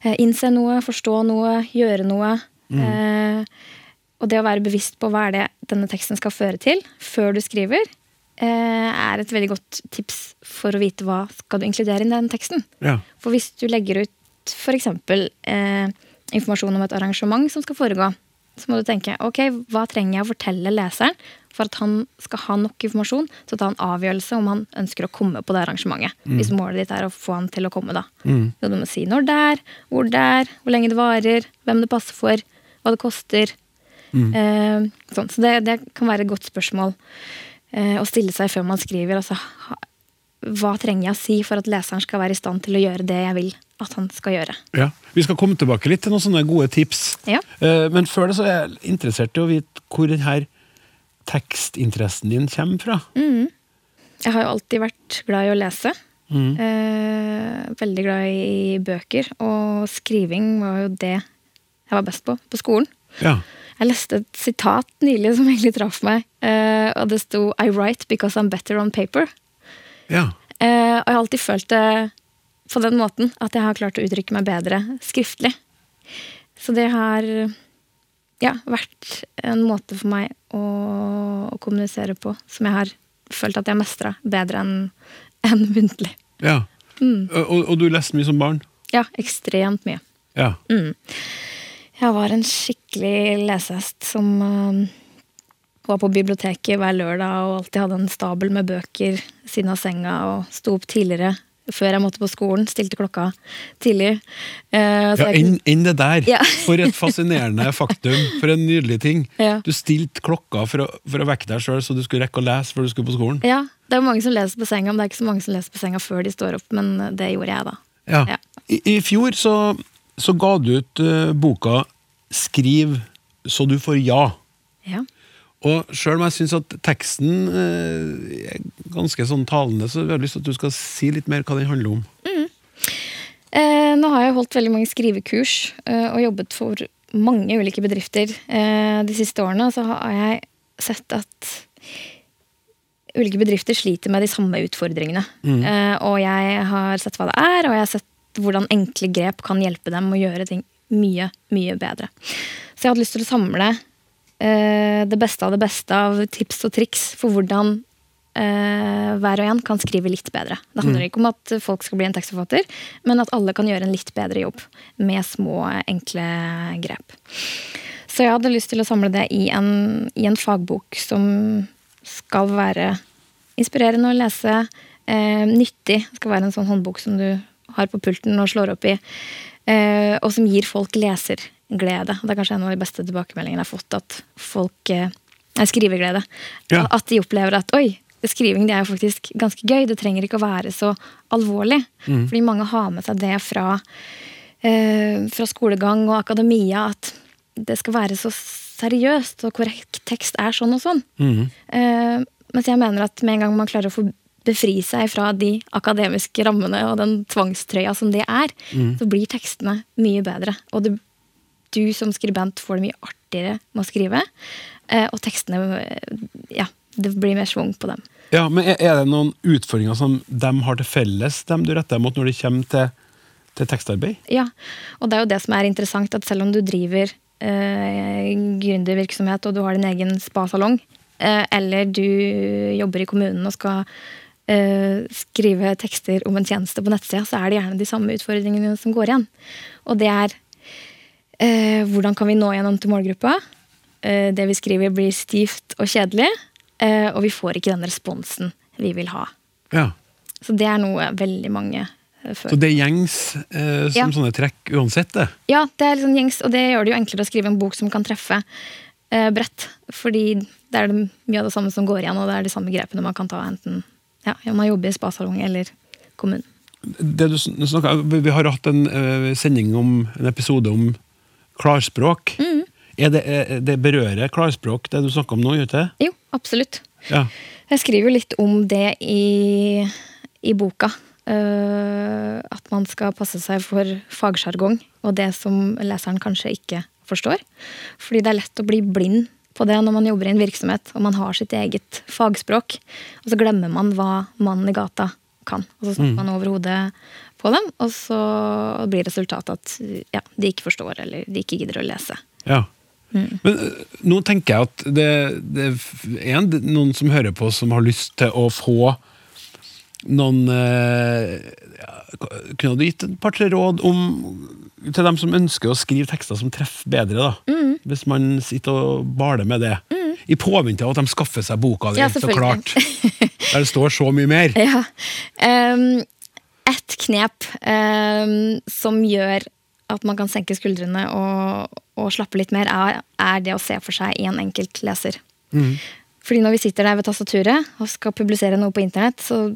eh, innse noe, forstå noe, gjøre noe. Eh, og det å være bevisst på hva er det denne teksten skal føre til, før du skriver, eh, er et veldig godt tips for å vite hva skal du inkludere i den teksten. Ja. For hvis du legger ut f.eks. Eh, informasjon om et arrangement som skal foregå, så må du tenke ok, hva trenger jeg å fortelle leseren for at han skal ha nok informasjon til å ta en avgjørelse om han ønsker å komme på det arrangementet. Hvis målet ditt er å få han til å komme, da. Så du må si når det er, hvor det er, hvor lenge det varer, hvem det passer for, hva det koster. Eh, sånn. Så det, det kan være et godt spørsmål eh, å stille seg før man skriver. Altså, hva trenger jeg å si for at leseren skal være i stand til å gjøre det jeg vil at han skal gjøre? Ja. Vi skal komme tilbake litt til noen sånne gode tips. Ja. Eh, Men før det så er jeg interessert i å vite hvor denne tekstinteressen din kommer fra. Jeg har jo alltid vært glad i å lese. Mm. Eh, veldig glad i bøker. Og skriving var jo det jeg var best på på skolen. Ja. Jeg leste et sitat nylig som egentlig traff meg. eh, og det sto 'I write because I'm better on paper'. ja. Eh, og jeg har alltid følt det på den måten at jeg har klart å uttrykke meg bedre skriftlig. Så det har ja, vært en måte for meg å, å kommunisere på som jeg har følt at jeg mestra bedre enn en muntlig. ja. Og, og du leste mye som barn? Ja, ekstremt mye. Ja. Jeg var en skikkelig lesehest som uh, var på biblioteket hver lørdag og alltid hadde en stabel med bøker siden av senga og sto opp tidligere før jeg måtte på skolen. Stilte klokka tidlig. Uh, Ja, enn enn det der! Ja. For et fascinerende [laughs] faktum. For en nydelig ting. Ja. Du stilte klokka for å, for å vekke deg sjøl, så du skulle rekke å lese før du skulle på skolen. ja, det er jo mange som leser på senga, men det er ikke så mange som leser på senga før de står opp. Men eh, det gjorde jeg, da. Ja. Ja. I, I fjor så, så ga du ut uh, boka 'Skriv så du får ja'. Ja. Og sjøl om jeg syns at teksten eh, er ganske sånn talende, så har jeg lyst til at du skal si litt mer hva den handler om. Eh, nå har jeg holdt veldig mange skrivekurs eh, og jobbet for mange ulike bedrifter eh, de siste årene. Så har jeg sett at ulike bedrifter sliter med de samme utfordringene. Eh, og jeg har sett hva det er, og jeg har sett hvordan enkle grep kan hjelpe dem å gjøre ting mye, mye bedre. Så jeg hadde lyst til å samle eh, det beste av det beste av tips og triks for hvordan eh, hver og en kan skrive litt bedre. Det handler ikke om at folk skal bli en tekstforfatter, men at alle kan gjøre en litt bedre jobb med små, enkle grep. Så jeg hadde lyst til å samle det i en, i en fagbok som skal være inspirerende å lese, eh, nyttig. Det skal være en sånn håndbok som du har på pulten og slår opp i, eh, og som gir folk leserglede. Det er kanskje en av de beste tilbakemeldingene jeg har fått, at folk eh, skriveglede. Ja. At de opplever at oi, skriving det er jo faktisk ganske gøy. Det trenger ikke å være så alvorlig. Fordi mange har med seg det fra, eh, fra skolegang og akademia at det skal være så seriøst, og korrekt tekst er sånn og sånn. Eh, mens jeg mener at med en gang man klarer å få befri seg fra de akademiske rammene og den tvangstrøya som det er, så blir tekstene mye bedre. Og det, du som skribent får det mye artigere med å skrive. eh, og tekstene eh, Ja, det blir mer schwung på dem. Ja, men Er er det noen utfordringer som de har til felles, dem du retter mot når det kommer til, til tekstarbeid? Ja, og det er jo det som er interessant, at selv om du driver eh, gründervirksomhet og du har din egen spasalong, eh, eller du jobber i kommunen og skal eh, skrive tekster om en tjeneste på nettsida, så er det gjerne de samme utfordringene som går igjen. Og det er eh, hvordan kan vi nå gjennom til målgruppa? Eh, det vi skriver blir stivt og kjedelig, eh, og vi får ikke den responsen vi vil ha. Ja. Så det er noe veldig mange eh, føler. Så det er gjengs eh, som Ja. sånne trekk uansett, det? Ja, det er sånn gjengs, og det gjør det jo enklere å skrive en bok som kan treffe eh, bredt. Fordi det er det mye av det samme som går igjen, og det er de samme grepene man kan ta enten ja, om man jobber i spasalong eller kommunen. det du sn- vi- har hatt en sending om en episode om klarspråk. Mm. Er det, er, det berører klarspråk, det du snakker om nå? Jute? Jo, absolutt. Ja. Jeg skriver jo litt om det i, i boka. Uh, at man skal passe seg for fagsjargong og det som leseren kanskje ikke forstår. Fordi det er lett å bli blind på det når man jobber i en virksomhet og man har sitt eget fagspråk. Og så glemmer man hva mannen i gata kan. Og så snakker man over hodet på dem, og så blir resultatet at ja, de ikke forstår eller de ikke gidder å lese. ja. Men øh, nå tenker jeg at det, det er en, noen som hører på som har lyst til å få noen eh, ja, Kunne du gitt et par-tre råd om, til dem som ønsker å skrive tekster som treffer bedre? da? Hvis man sitter og baler med det. I påvente av at de skaffer seg boka di, Ja, så klart. [laughs] Der det står så mye mer. Ja. Um, et knep ehm, som gjør at man kan senke skuldrene og, og slappe litt mer, er, er det å se for seg en enkelt leser. Fordi når vi sitter der ved tastaturet og skal publisere noe på internett, så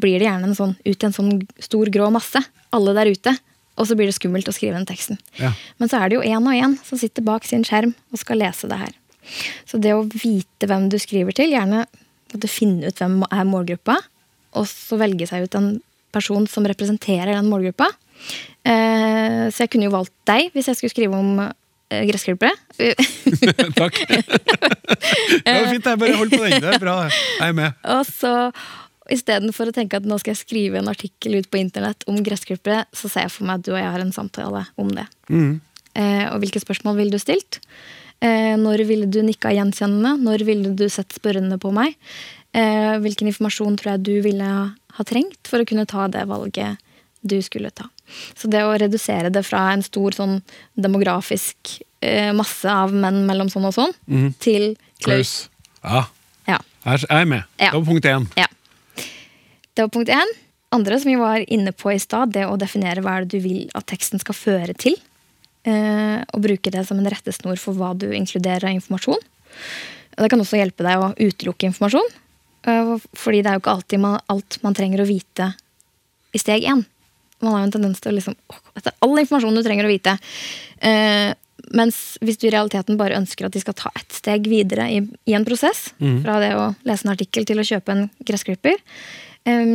blir det gjerne en sånn, ut i en sånn stor grå masse. Alle der ute. Og så blir det skummelt å skrive den teksten. Ja. Men så er det jo én og én som sitter bak sin skjerm og skal lese det her. Så det å vite hvem du skriver til, gjerne finne ut hvem er målgruppa, og så velge seg ut en person som representerer den målgruppa. Eh, så jeg kunne jo valgt deg hvis jeg skulle skrive om eh, gressklippere. [laughs] Takk. [laughs] det var fint, jeg bare holdt på den. Det er bra. Jeg er med. og så istedenfor å tenke at nå skal jeg skrive en artikkel ut på internett om gressklippere, så ser jeg for meg at du og jeg har en samtale om det. Eh, og hvilke spørsmål ville du stilt? Når ville du nikka gjenkjennende? Når ville du sett spørrende på meg? Eh, hvilken informasjon tror jeg du ville ha trengt for å kunne ta det valget du skulle ta? Så det å redusere det fra en stor sånn demografisk eh, masse av menn mellom sånn og sånn, til Klaus. Klaus. Ja, Ja. jeg er med. Ja. Det var punkt én. Ja. Det var punkt én. Andre som vi var inne på i stad, det å definere hva er det du vil at teksten skal føre til. Eh, og bruke det som en rettesnor for hva du inkluderer av informasjon. Det kan også hjelpe deg å utelukke informasjon. Eh, fordi det er jo ikke alltid man, alt man trenger å vite i steg én. Man har jo en tendens til å liksom åh, Dette er all informasjon du trenger å vite. Eh, mens hvis du i realiteten bare ønsker at de skal ta ett steg videre i, i en prosess, fra det å lese en artikkel til å kjøpe en gressklipper, eh,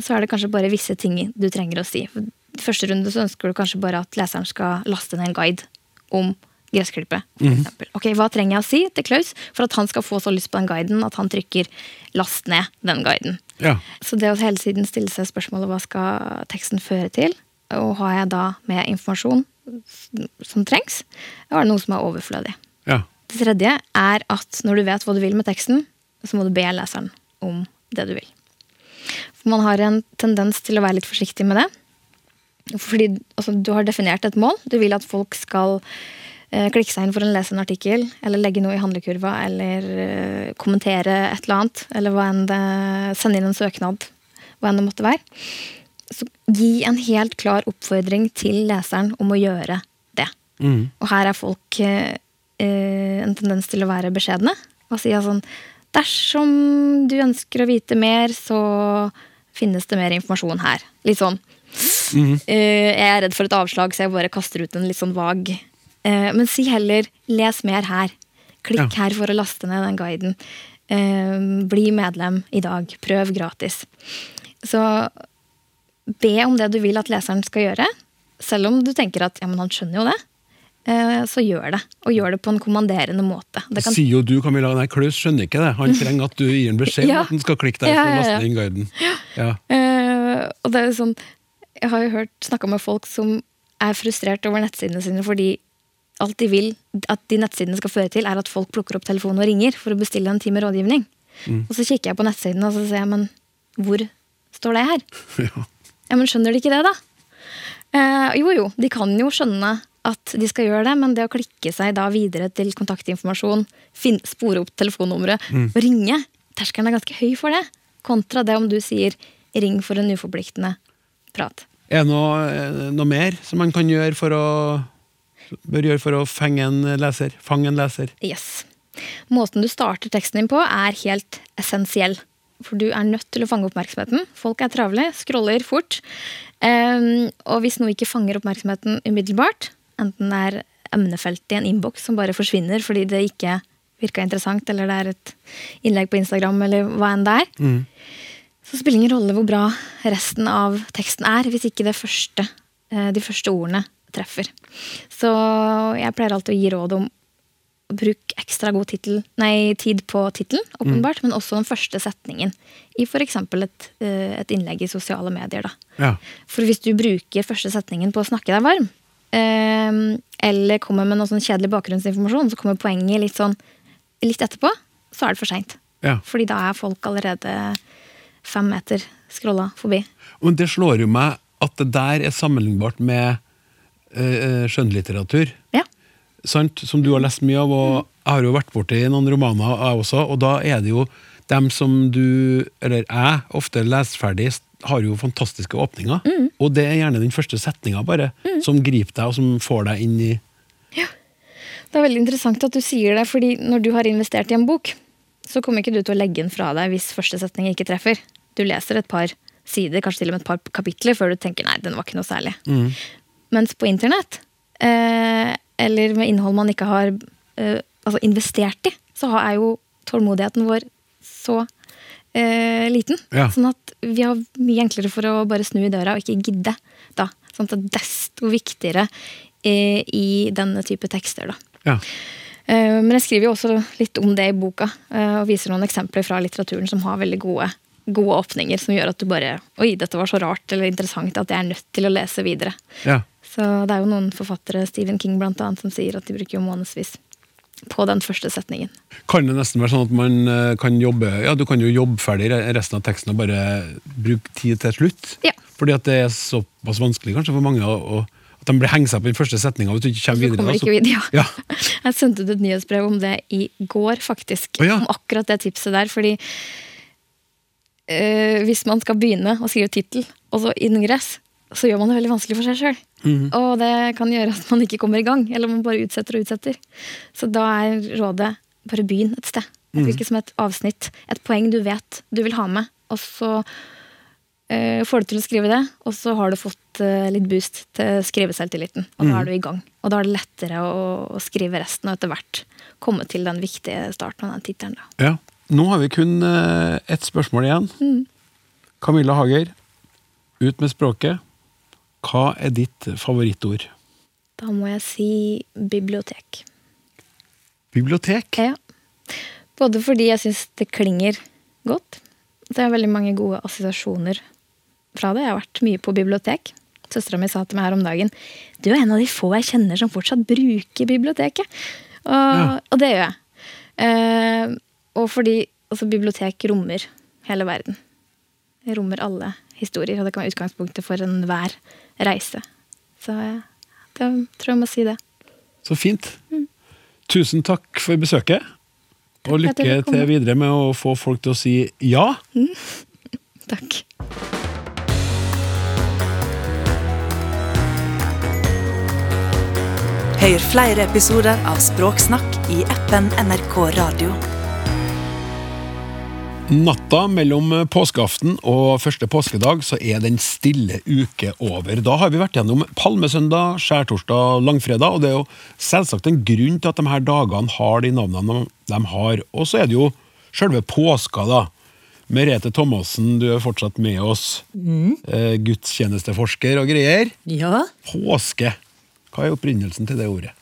så er det kanskje bare visse ting du trenger å si. I første runde så ønsker du kanskje bare at leseren skal laste ned en guide om gressklippet. Mm. Ok, Hva trenger jeg å si til Klaus for at han skal få så lyst på den guiden at han trykker 'last ned den guiden'? Ja. Så det å hele tiden stille seg spørsmålet hva skal teksten føre til, og har jeg da med informasjon som trengs, eller er det noe som er overflødig? ja. Det tredje er at når du vet hva du vil med teksten, så må du be leseren om det du vil. For man har en tendens til å være litt forsiktig med det. Fordi altså, du har definert et mål. Du vil at folk skal klikke seg inn for å lese en artikkel, eller legge noe i handlekurva, eller eh, kommentere et eller annet, eller hva enn det, sende inn en søknad, hva enn det måtte være. Så gi en helt klar oppfordring til leseren om å gjøre det. Og her er folk eh, eh, en tendens til å være beskjedne. Og si sånn Dersom du ønsker å vite mer, så finnes det mer informasjon her. Litt sånn. Eh, jeg er redd for et avslag, så jeg bare kaster ut en litt sånn vag. Eh, men si heller 'les mer her'. Klikk her for å laste ned den guiden. Eh, bli medlem i dag. Prøv gratis. Så be om det du vil at leseren skal gjøre. Selv om du tenker at ja, men han skjønner jo det. Eh, så gjør det. Og gjør det på en kommanderende måte. Det kan, Sier jo du, Camilla. Nei, Klaus skjønner ikke det. Han trenger at du gir en beskjed Ja. om at han skal klikke der Ja, for å ja, laste ja. inn guiden. Ja. Eh, og det er jo sånn Jeg har jo hørt snakka med folk som er frustrert over nettsidene sine fordi alt de vil at de nettsidene skal føre til, er at folk plukker opp telefonen og ringer for å bestille en time rådgivning. Og så kikker jeg på nettsidene og så ser jeg, men hvor står det her? [laughs] Ja. Ja, men skjønner de ikke det, da? Eh, jo, jo, de kan jo skjønne at de skal gjøre det, men det å klikke seg da videre til kontaktinformasjon, finne, spore opp telefonnummeret og ringe, terskelen er ganske høy for det. Kontra det om du sier 'ring for en uforpliktende prat'. Er det noe, eh, noe mer som man kan gjøre for å bør gjøre for å fenge en leser? Fange en leser? Yes. Måten du starter teksten din på, er helt essensiell. For du er nødt til å fange oppmerksomheten. Folk er travle, scroller fort. Um, og hvis noe ikke fanger oppmerksomheten umiddelbart, enten det er emnefeltet i en innboks som bare forsvinner fordi det ikke virka interessant, eller det er et innlegg på Instagram, eller hva enn det er, så spiller det ingen rolle hvor bra resten av teksten er, hvis ikke det første, eh, de første ordene treffer. Så jeg pleier alltid å gi råd om å bruke ekstra god titel, nei, tid på tittelen, åpenbart, men også den første setningen i f.eks. Et, eh, et innlegg i sosiale medier. Da. Ja. For hvis du bruker første setningen på å snakke deg varm, eh, eller kommer med noe sånn kjedelig bakgrunnsinformasjon, så kommer poenget litt sånn litt etterpå, så er det for seint. Ja. Fordi da er folk allerede fem meter scrolla forbi. Men det slår jo meg at det der er sammenlignbart med skjønnlitteratur. Ja. Sant? Som du har lest mye av, og jeg har jo vært borti noen romaner, jeg også, og da er det jo dem som du, eller jeg, ofte leser ferdig, har jo fantastiske åpninger. Og det er gjerne den første setninga bare, som griper deg, og som får deg inn i Ja. Det er veldig interessant at du sier det, fordi når du har investert i en bok, så kommer ikke du til å legge den fra deg hvis første setning ikke treffer. Du leser et par sider, kanskje til og med et par kapitler, før du tenker nei, den var ikke noe særlig. Mens på internett, eh, eller med innhold man ikke har eh, altså investert i, så er jo tålmodigheten vår så eh, liten. Ja. Sånn at vi har mye enklere for å bare snu i døra og ikke gidde. da. Sånn at det er desto viktigere eh, i denne type tekster. da. Ja. Eh, Men jeg skriver jo også litt om det i boka, eh, og viser noen eksempler fra litteraturen som har veldig gode, gode åpninger, som gjør at du bare Oi, dette var så rart eller interessant at jeg er nødt til å lese videre. ja. Så det er jo noen forfattere, Stephen King blant annet, som sier at de bruker jo månedsvis på den første setningen. Kan det nesten være sånn at man eh, kan jobbe Ja, du kan jo jobbe ferdig resten av teksten og bare bruke tid til slutt? Ja. Fordi at det er såpass vanskelig kanskje for mange å, at de blir hengt seg på den første setninga hvis du ikke kommer videre. kommer ikke videre, ja. Ja. [laughs] Jeg sendte ut et nyhetsbrev om det i går, faktisk. Oh, ja. Om akkurat det tipset der. Fordi øh, hvis man skal begynne å skrive tittel, og så ingress, så gjør man det veldig vanskelig for seg sjøl. Mm. Og det kan gjøre at man ikke kommer i gang, eller man bare utsetter og utsetter. Så da er rådet bare begynn et sted. Mm. hvilket som et avsnitt. Et poeng du vet du vil ha med. Og så eh, får du til å skrive det, og så har du fått eh, litt boost til skriveselvtilliten. Og da er du i gang. Og da er det lettere å, å skrive resten, og etter hvert komme til den viktige starten av den tittelen. Ja. Nå har vi kun eh, ett spørsmål igjen. Mm. Camilla Hager, ut med språket. Hva er ditt favorittord? Da må jeg si bibliotek. Bibliotek? Ja. Både fordi jeg syns det klinger godt. Det er veldig mange gode assosiasjoner fra det. Jeg har vært mye på bibliotek. Søstera mi sa til meg her om dagen du er en av de få jeg kjenner som fortsatt bruker biblioteket. Og, Ja. og det gjør jeg. Eh, og fordi altså, bibliotek rommer hele verden. Det rommer alle historier, og det kan være utgangspunktet for enhver reise. Så det tror jeg må si det. Så fint. Tusen takk for besøket. Og lykke til videre med å få folk til å si ja. [laughs] Takk. Hør flere episoder av Språksnakk i appen NRK Radio. Natta mellom påskeaften og første påskedag så er den stille uke over. Da har vi vært gjennom palmesøndag, skjærtorsdag, langfredag, og det er jo selvsagt en grunn til at de her dagene har de navnene de har. Og så er det jo selve påska, da. Merete Thomassen, du er fortsatt med oss. Mm. gudstjenesteforsker og greier. Ja, Påske. Hva er opprinnelsen til det ordet?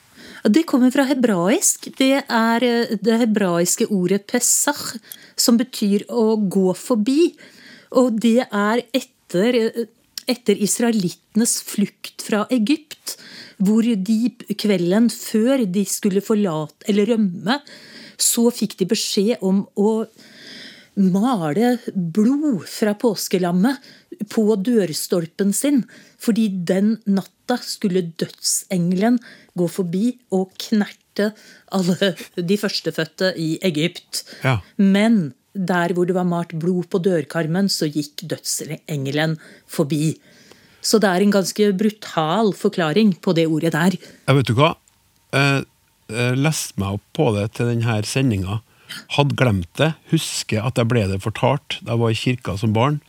Det kommer fra hebraisk. Det er eh, det hebraiske ordet pesach, som betyr å gå forbi. Og det er etter, eh, etter israelittenes flukt fra Egypt, hvor de kvelden før de skulle forlate eller rømme, så fikk de beskjed om å male blod fra påskelammet på dørstolpen sin, fordi den natta skulle dødsengelen gå forbi og knerte alle de førstefødte i Egypt. Ja. Men der hvor det var malt blod på dørkarmen, så gikk dødsengelen forbi. Så det er en ganske brutal forklaring på det ordet der. Jeg vet du hva? Jeg, jeg leste meg opp på det til denne sendinga. Hadde glemt det. Husker at jeg ble det fortalt da jeg var i kirka som barn.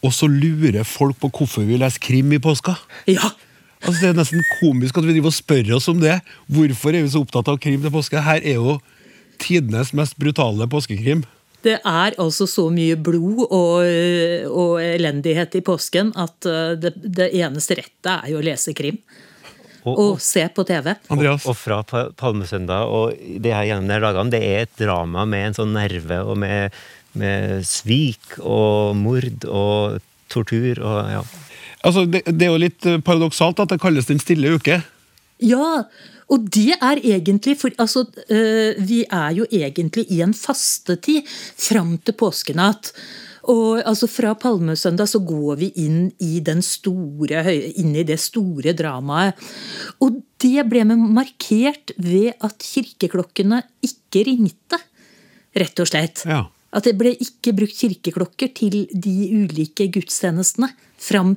Og så lurer folk på hvorfor vi leser krim i påska. Ja, Altså Det er nesten komisk at vi driver og spør oss om det. Hvorfor er vi så opptatt av krim til påske? Her er jo tidenes mest brutale påskekrim. Det er altså så mye blod og, og elendighet i påsken at eh, det, det eneste rette er jo å lese krim. Og, Og se på TV. Andreas? Og fra Pa- Palmesøndag og det her gjennom de her dagene, det er et drama med en sånn nerve, og med, med svik og mord og tortur og ja. Altså, det, det er jo litt eh, paradoksalt at det kalles Den stille uke. Ja, og det er egentlig for altså, øh, Vi er jo egentlig i en fastetid fram til påskenatt. Og altså Fra palmesøndag så går vi inn i, den store, inn i det store dramaet. Og det ble markert ved at kirkeklokkene ikke ringte, rett og slett. Ja. At det ble ikke brukt kirkeklokker til de ulike gudstjenestene. Fram.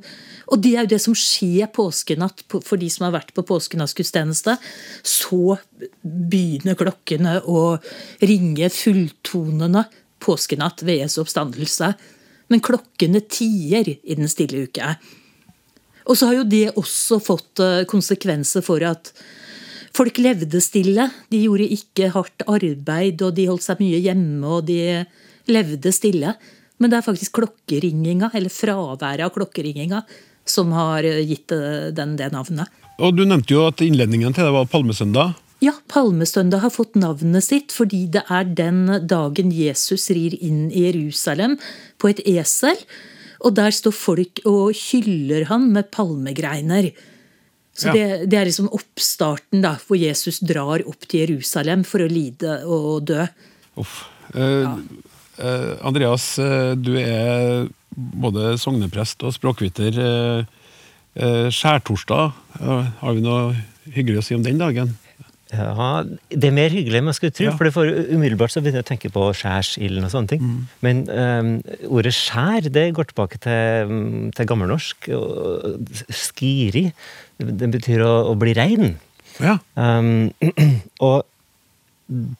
Og det er jo det som skjer påskenatt for de som har vært på påskenattsgudstjeneste. Så begynner klokkene å ringe fulltonende påskenatt ved Jesu oppstandelse. Men klokkene tier i den stille uke. Og så har jo det også fått eh, konsekvenser for at folk levde stille. De gjorde ikke hardt arbeid, og de holdt seg mye hjemme, og de levde stille. Men det er faktisk klokkeringinga, eller fraværet av klokkeringinga, som har gitt den det navnet. Og Du nevnte jo at innledningen til det var palmesøndag. Ja, palmesøndag har fått navnet sitt fordi det er den dagen Jesus rir inn i Jerusalem på et esel. Og der står folk og hyller han med palmegreiner. Så ja. det, det, er liksom oppstarten da, hvor Jesus drar opp til Jerusalem for å lide og dø. Uff. Eh, ja. Eh, Andreas, eh, du er både sogneprest og språkviter. Eh, skjærtorsdag, har vi noe hyggelig å si om den dagen? Ja, Det er mer hyggelig enn man skulle tro. Ja. for for Umiddelbart så begynner jeg å tenke på skjærsilden og sånne ting. Mm. Men um, ordet skjær det går tilbake til, til gammelnorsk. Skiri. Det betyr å, å bli rein. Ja. Um, [clears throat] og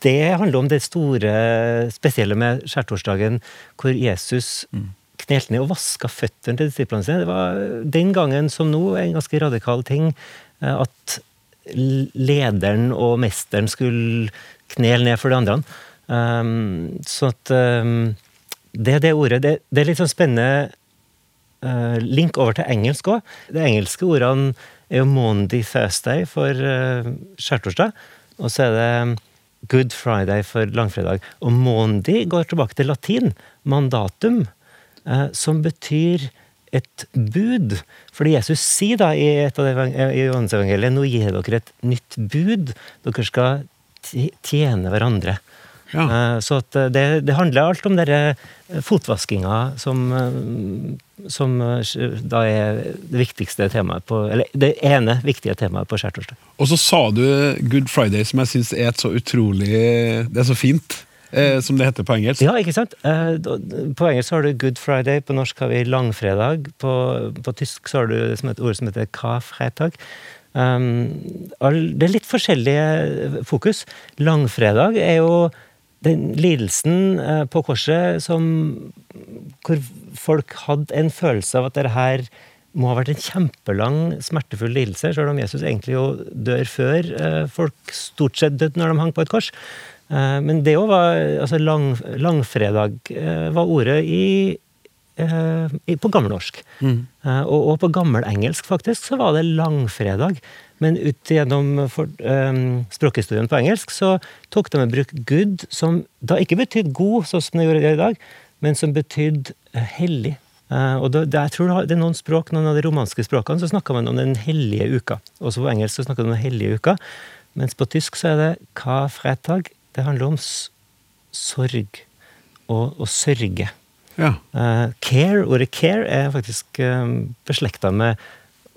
det handler om det store, spesielle med skjærtorsdagen, hvor Jesus mm. knelte ned og vaska føttene til disiplene sine. Det var den gangen som nå en ganske radikal ting eh, at lederen og mesteren skulle knele ned for de andre. Um, så at um, det er det ordet. Det, det er litt sånn spennende uh, link over til engelsk òg. De engelske ordene er jo Monday Thursday for uh, skjærtorsdag. Og så er det Good Friday for langfredag. Og Monday går tilbake til latin, mandatum, eh, som betyr et bud. Fordi Jesus sier da i et av Johannes-evangeliet nå gir dere et nytt bud. Dere skal tjene hverandre. Ja. Eh, så eh, det, det, handler alt om denne eh, fotvaskinga som, som da er det viktigste temaet på Eller det ene viktige temaet på skjærtorsdag. Og så sa du Good Friday, som jeg syns er et så utrolig Det er så fint. som det heter på engelsk. Ja, ikke sant? På engelsk har du Good Friday, på norsk har vi langfredag. På, på tysk så har du et ord som heter Karfreitag. Um, det er litt forskjellige fokus. Langfredag er jo den lidelsen eh, på korset som Hvor folk hadde en følelse av at dette her må ha vært en kjempelang, smertefull lidelse, selv om Jesus egentlig jo dør før eh, folk stort sett døde når de hang på et kors. Eh, men det òg var altså lang, Langfredag var ordet i, på gammelnorsk. Mm. Og, og på gammelengelsk, faktisk, så var det langfredag. Men ut gjennom for, um, språkhistorien på engelsk så tok de i bruk 'good', som da ikke betydde god, sånn som det gjør i dag, men som betydde uh, hellig. Uh, og da, jeg tror det er noen språk, noen av de romanske språkene så snakker man om den hellige uka. Også på engelsk så snakker man om den hellige uka. Mens på tysk så er det ka fretag. Det handler om sorg og og sørge. Ja. Uh, care, ordet care er faktisk um, beslekta med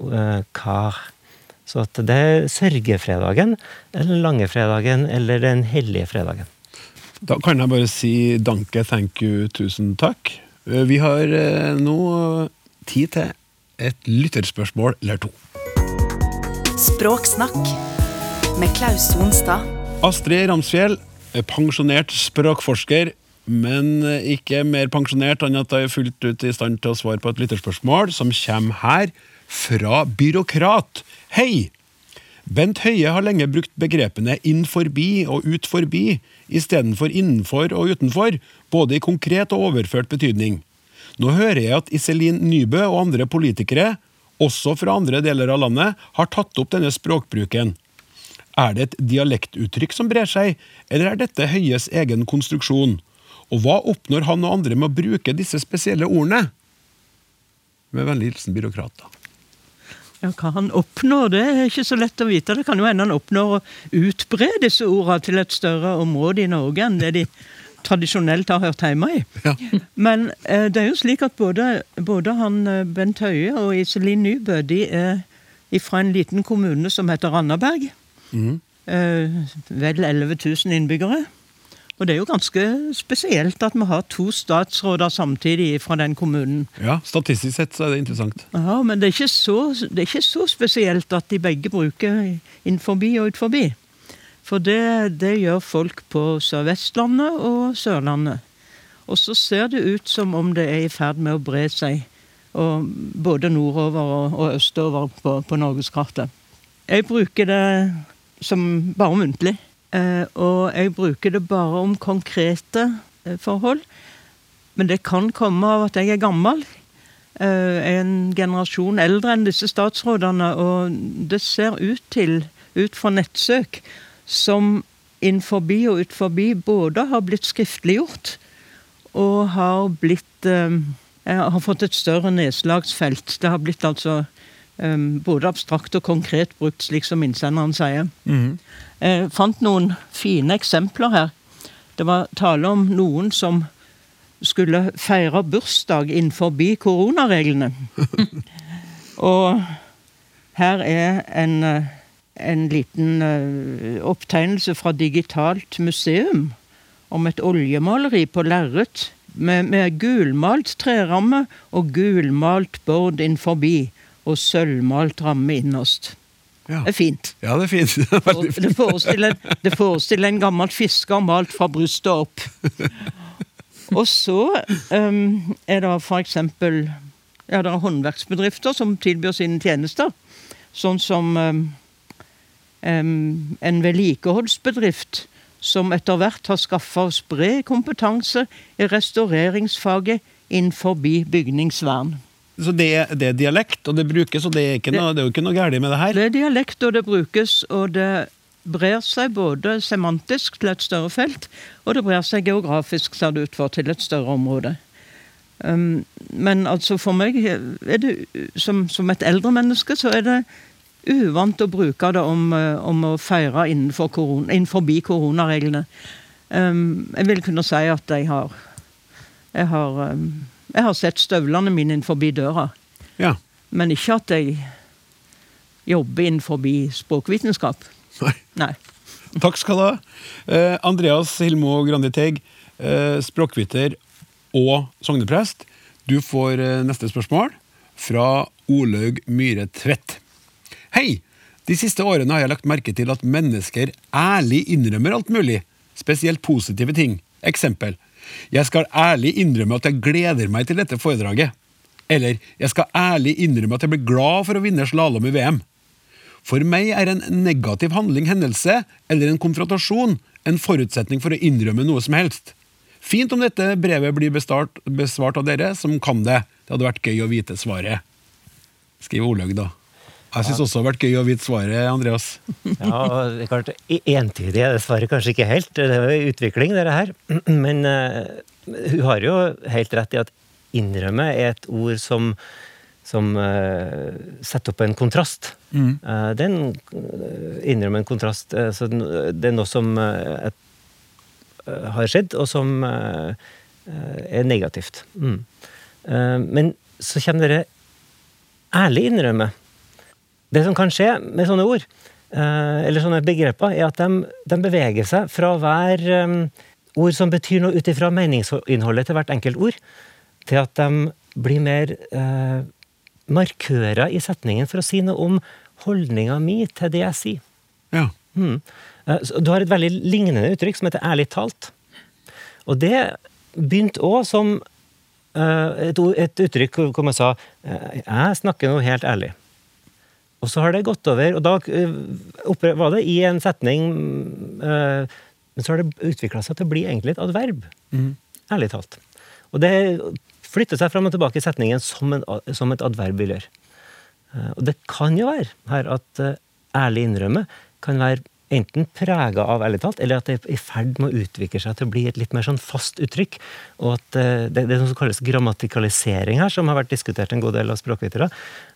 uh, kar. Så at det er sørgefredagen, eller langefredagen eller den hellige fredagen. Da kan jeg bare si danke, thank you, tusen takk. Eh, vi har eh, nå tid til et lytterspørsmål eller to. Språksnakk med Klaus Sonstad. Astrid Ramsfjell er pensjonert språkforsker, men ikke mer pensjonert enn at hun er fullt ut i stand til å svare på et lytterspørsmål som kommer her fra byråkrat. Hei! Bent Høie har lenge brukt begrepene inn forbi og ut forbi istedenfor innenfor og utenfor, både i konkret og overført betydning. Nå hører jeg at Iselin Nybø og andre politikere, også fra andre deler av landet, har tatt opp denne språkbruken. Er det et dialektuttrykk som brer seg, eller er dette Høies egen konstruksjon? Og hva oppnår han og andre med å bruke disse spesielle ordene? Med vennlig hilsen da. Ja, Hva han oppnår, det er ikke så lett å vite. Det kan jo hende han oppnår å utbre disse ordene til et større område i Norge enn det de tradisjonelt har hørt hjemme i. Ja. Men eh, det er jo slik at både, både han eh, Bent Høie og Iselin Nybø de er fra en liten kommune som heter Randaberg. Eh, vel 11 000 innbyggere. Og det er jo ganske spesielt at vi har to statsråder samtidig fra den kommunen. Ja, Statistisk sett så er det interessant. Ja, Men det er, ikke så, det er ikke så spesielt at de begge bruker innforbi og utforbi. For det, det gjør folk på Sør-Vestlandet og Sørlandet. Og så ser det ut som om det er i ferd med å bre seg og både nordover og, og østover på, på norgeskartet. Jeg bruker det som bare muntlig. Eh, og jeg bruker det bare om konkrete eh, forhold. Men det kan komme av at jeg er gammel. Eh, en generasjon eldre enn disse statsrådene. Og det ser ut til, ut fra nettsøk, som innenfor og utforbi både har blitt skriftliggjort og har blitt Har fått et større nedslagsfelt. Det har blitt altså både abstrakt og konkret brukt, slik som innsenderen sier. Mhm. Jeg fant noen fine eksempler her. Det var tale om noen som skulle feire bursdag innenfor koronareglene. [laughs] og her er en, en liten uh, opptegnelse fra Digitalt museum om et oljemaleri på lerret med, med gulmalt treramme og gulmalt bord innenfor og sølvmalt ramme innerst. Ja. Det er fint. Ja, det er fint. [laughs] Det er fint. Det forestiller, det forestiller en gammel fisker malt fra brystet opp. [laughs] Og så um, er det eksempel ja, det er håndverksbedrifter som tilbyr sine tjenester. Sånn som um, um, en vedlikeholdsbedrift som etter hvert har skaffa oss bred kompetanse i restaureringsfaget innenfor bygningsvern. Så det det er dialekt, og det brukes, og det er, ikke noe, det er jo ikke noe galt med det her? Det er dialekt, og det brukes, og det brer seg både semantisk til et større felt, og det brer seg geografisk, ser det ut for, til et større område. Um, men altså for meg, er det, som, som, et eldre menneske, så er det uvant å bruke det om, uh, om å feire innenfor, korona, innenfor koronareglene. Um, jeg vil kunne si at jeg har, jeg har um, jeg har sett støvlene mine innenfor døra. Ja. Men ikke at jeg jobber innenfor språkvitenskap. Nei. Nei. Takk skal du ha. Eh, Andreas Hilmo Grandi Teig, eh, språkviter og sogneprest. Du får eh, neste spørsmål fra Olaug Myhre Tvedt. Hei! De siste årene har jeg lagt merke til at mennesker ærlig innrømmer alt mulig, spesielt positive ting. Eksempel. Jeg skal ærlig innrømme at jeg gleder meg til dette foredraget. Eller jeg skal ærlig innrømme at jeg blir glad for å vinne slalåm i VM. For meg er en negativ handling, hendelse eller en konfrontasjon en forutsetning for å innrømme noe som helst. Fint om dette brevet blir bestart, besvart av dere som kan det. Det hadde vært gøy å vite svaret. Skriv Olaug, da. Jeg syns også det har vært gøy å vite svaret, Andreas. Ja, det er klart, Entydig er det svaret kanskje ikke helt. Det er jo utvikling, dette her. [clears throat] Men uh, hun har jo helt rett i at innrømme er et ord som, som uh, setter opp en kontrast. Mm. Uh, den er en, kontrast. så det er noe som et, har skjedd, og som er negativt. Mm. men så kommer dere ærlig innrømme. Det som kan skje med sånne ord, eh, eller sånne begreper, er at de, de beveger seg fra å være um, ord som betyr noe ut ifra meningsinnholdet til hvert enkelt ord, til at de blir mer eh, markører i setningen for å si noe om holdninga mi til det jeg sier. Ja. Mm. Du har et veldig lignende uttrykk som heter 'ærlig talt'. Og det begynte òg som eh, et, et, uttrykk hvor man sa 'jeg snakker noe helt ærlig'. Og så har det gått over, og da uh, var det i en setning uh, Men så har det utvikla seg til å bli egentlig et adverb. Mm. Ærlig talt. Og det flytter seg fram og tilbake i setningen som, en, som et adverb vil gjøre. Uh, og det kan jo være her at ærlig innrømme kan være enten prega av ærlig talt, eller at det er i ferd med å utvikle seg til å bli et litt mer sånn fast uttrykk. Og at eh, det, det er noe som kalles grammatikalisering her, som har vært diskutert en god del av språkvitere.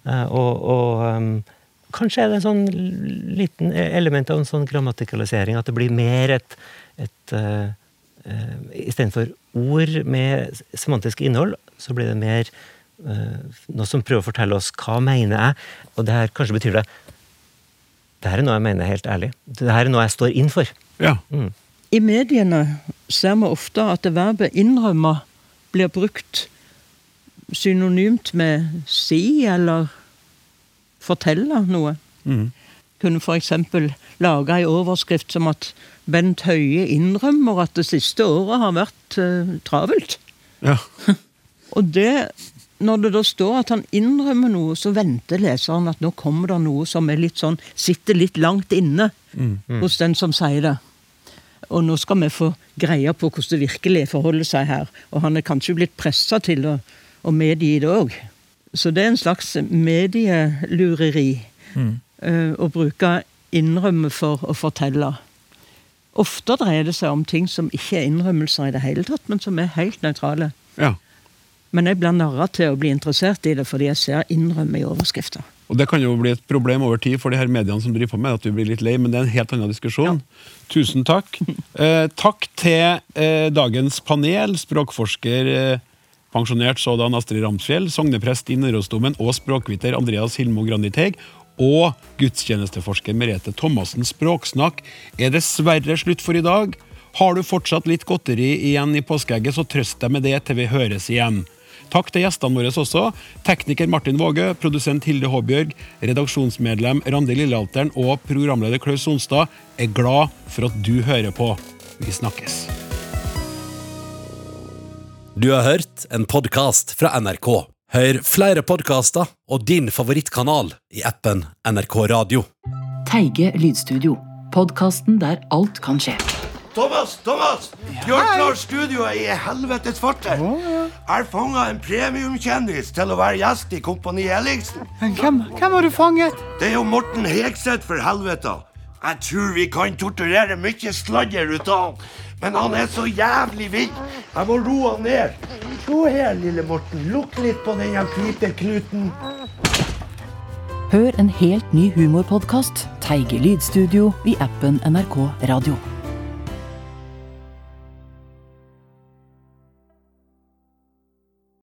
Eh, og, og um, kanskje er det en sånn liten element av en sånn grammatikalisering, at det blir mer et, et uh, uh, Istedenfor ord med semantisk innhold, så blir det mer noe som prøver å fortelle oss hva mener jeg, og det her kanskje betyr det det her er noe jeg mener helt ærlig. Det her er noe jeg står inn for. Ja. Mm. I mediene ser vi ofte at det verbet 'innrømme' blir brukt synonymt med 'si' eller 'fortelle' noe. Mm. Kunne f.eks. lage ei overskrift som at Bent Høie innrømmer at det siste året har vært uh, travelt. Ja. [laughs] Og det når det da står at han innrømmer noe, så venter leseren at nå kommer det noe som er litt sånn, sitter litt langt inne hos den som sier det. Og nå skal vi få greie på hvordan det virkelig forholder seg her. Og han er kanskje blitt pressa til å, å medgi det òg. Så det er en slags medielureri eh, å bruke innrømme for å fortelle. Ofte dreier det seg om ting som ikke er innrømmelser i det hele tatt, men som er helt nøytrale. ja. Men jeg blir narra til å bli interessert i det fordi jeg ser innrømme i overskrifter. Og Det kan jo bli et problem over tid for de her mediene som driver på med at du blir litt lei, men det er en helt annen diskusjon. Tusen takk. [laughs] Eh, takk til eh, dagens panel, språkforsker eh, pensjonert sådan Astrid Ramsfjell, sogneprest i Nidarosdomen og språkviter Andreas Hilmo Graniteig, og gudstjenesteforsker Merete Thomassen. Språksnakk er dessverre slutt for i dag. Har du fortsatt litt godteri igjen i påskeegget, så trøst deg med det til vi høres igjen. Takk til gjestene våre også. Tekniker Martin Våge, produsent Hilde Håbjørg, redaksjonsmedlem Randi Lillealteren og programleder Klaus Sonstad er glad for at du hører på. Vi snakkes. Du har hørt en podkast fra NRK. Hør flere podkaster og din favorittkanal i appen NRK Radio. Teige lydstudio. Podkasten der alt kan skje. Thomas, Thomas! Gjør klar studioet i helvetes farter. Jeg fanga en premiumkjendis til å være gjest i Kompani Ellingsen. Men hvem, hvem har du fanget? Det er jo Morten Hegseth, for helvete. Jeg tror vi kan torturere mye sladder ut av han. Men han er så jævlig vill. Jeg må roe han ned. Se her, lille Morten. Lukk litt på den hvite Knuten. Hør en helt ny humorpodkast, Teige lydstudio, i appen NRK Radio.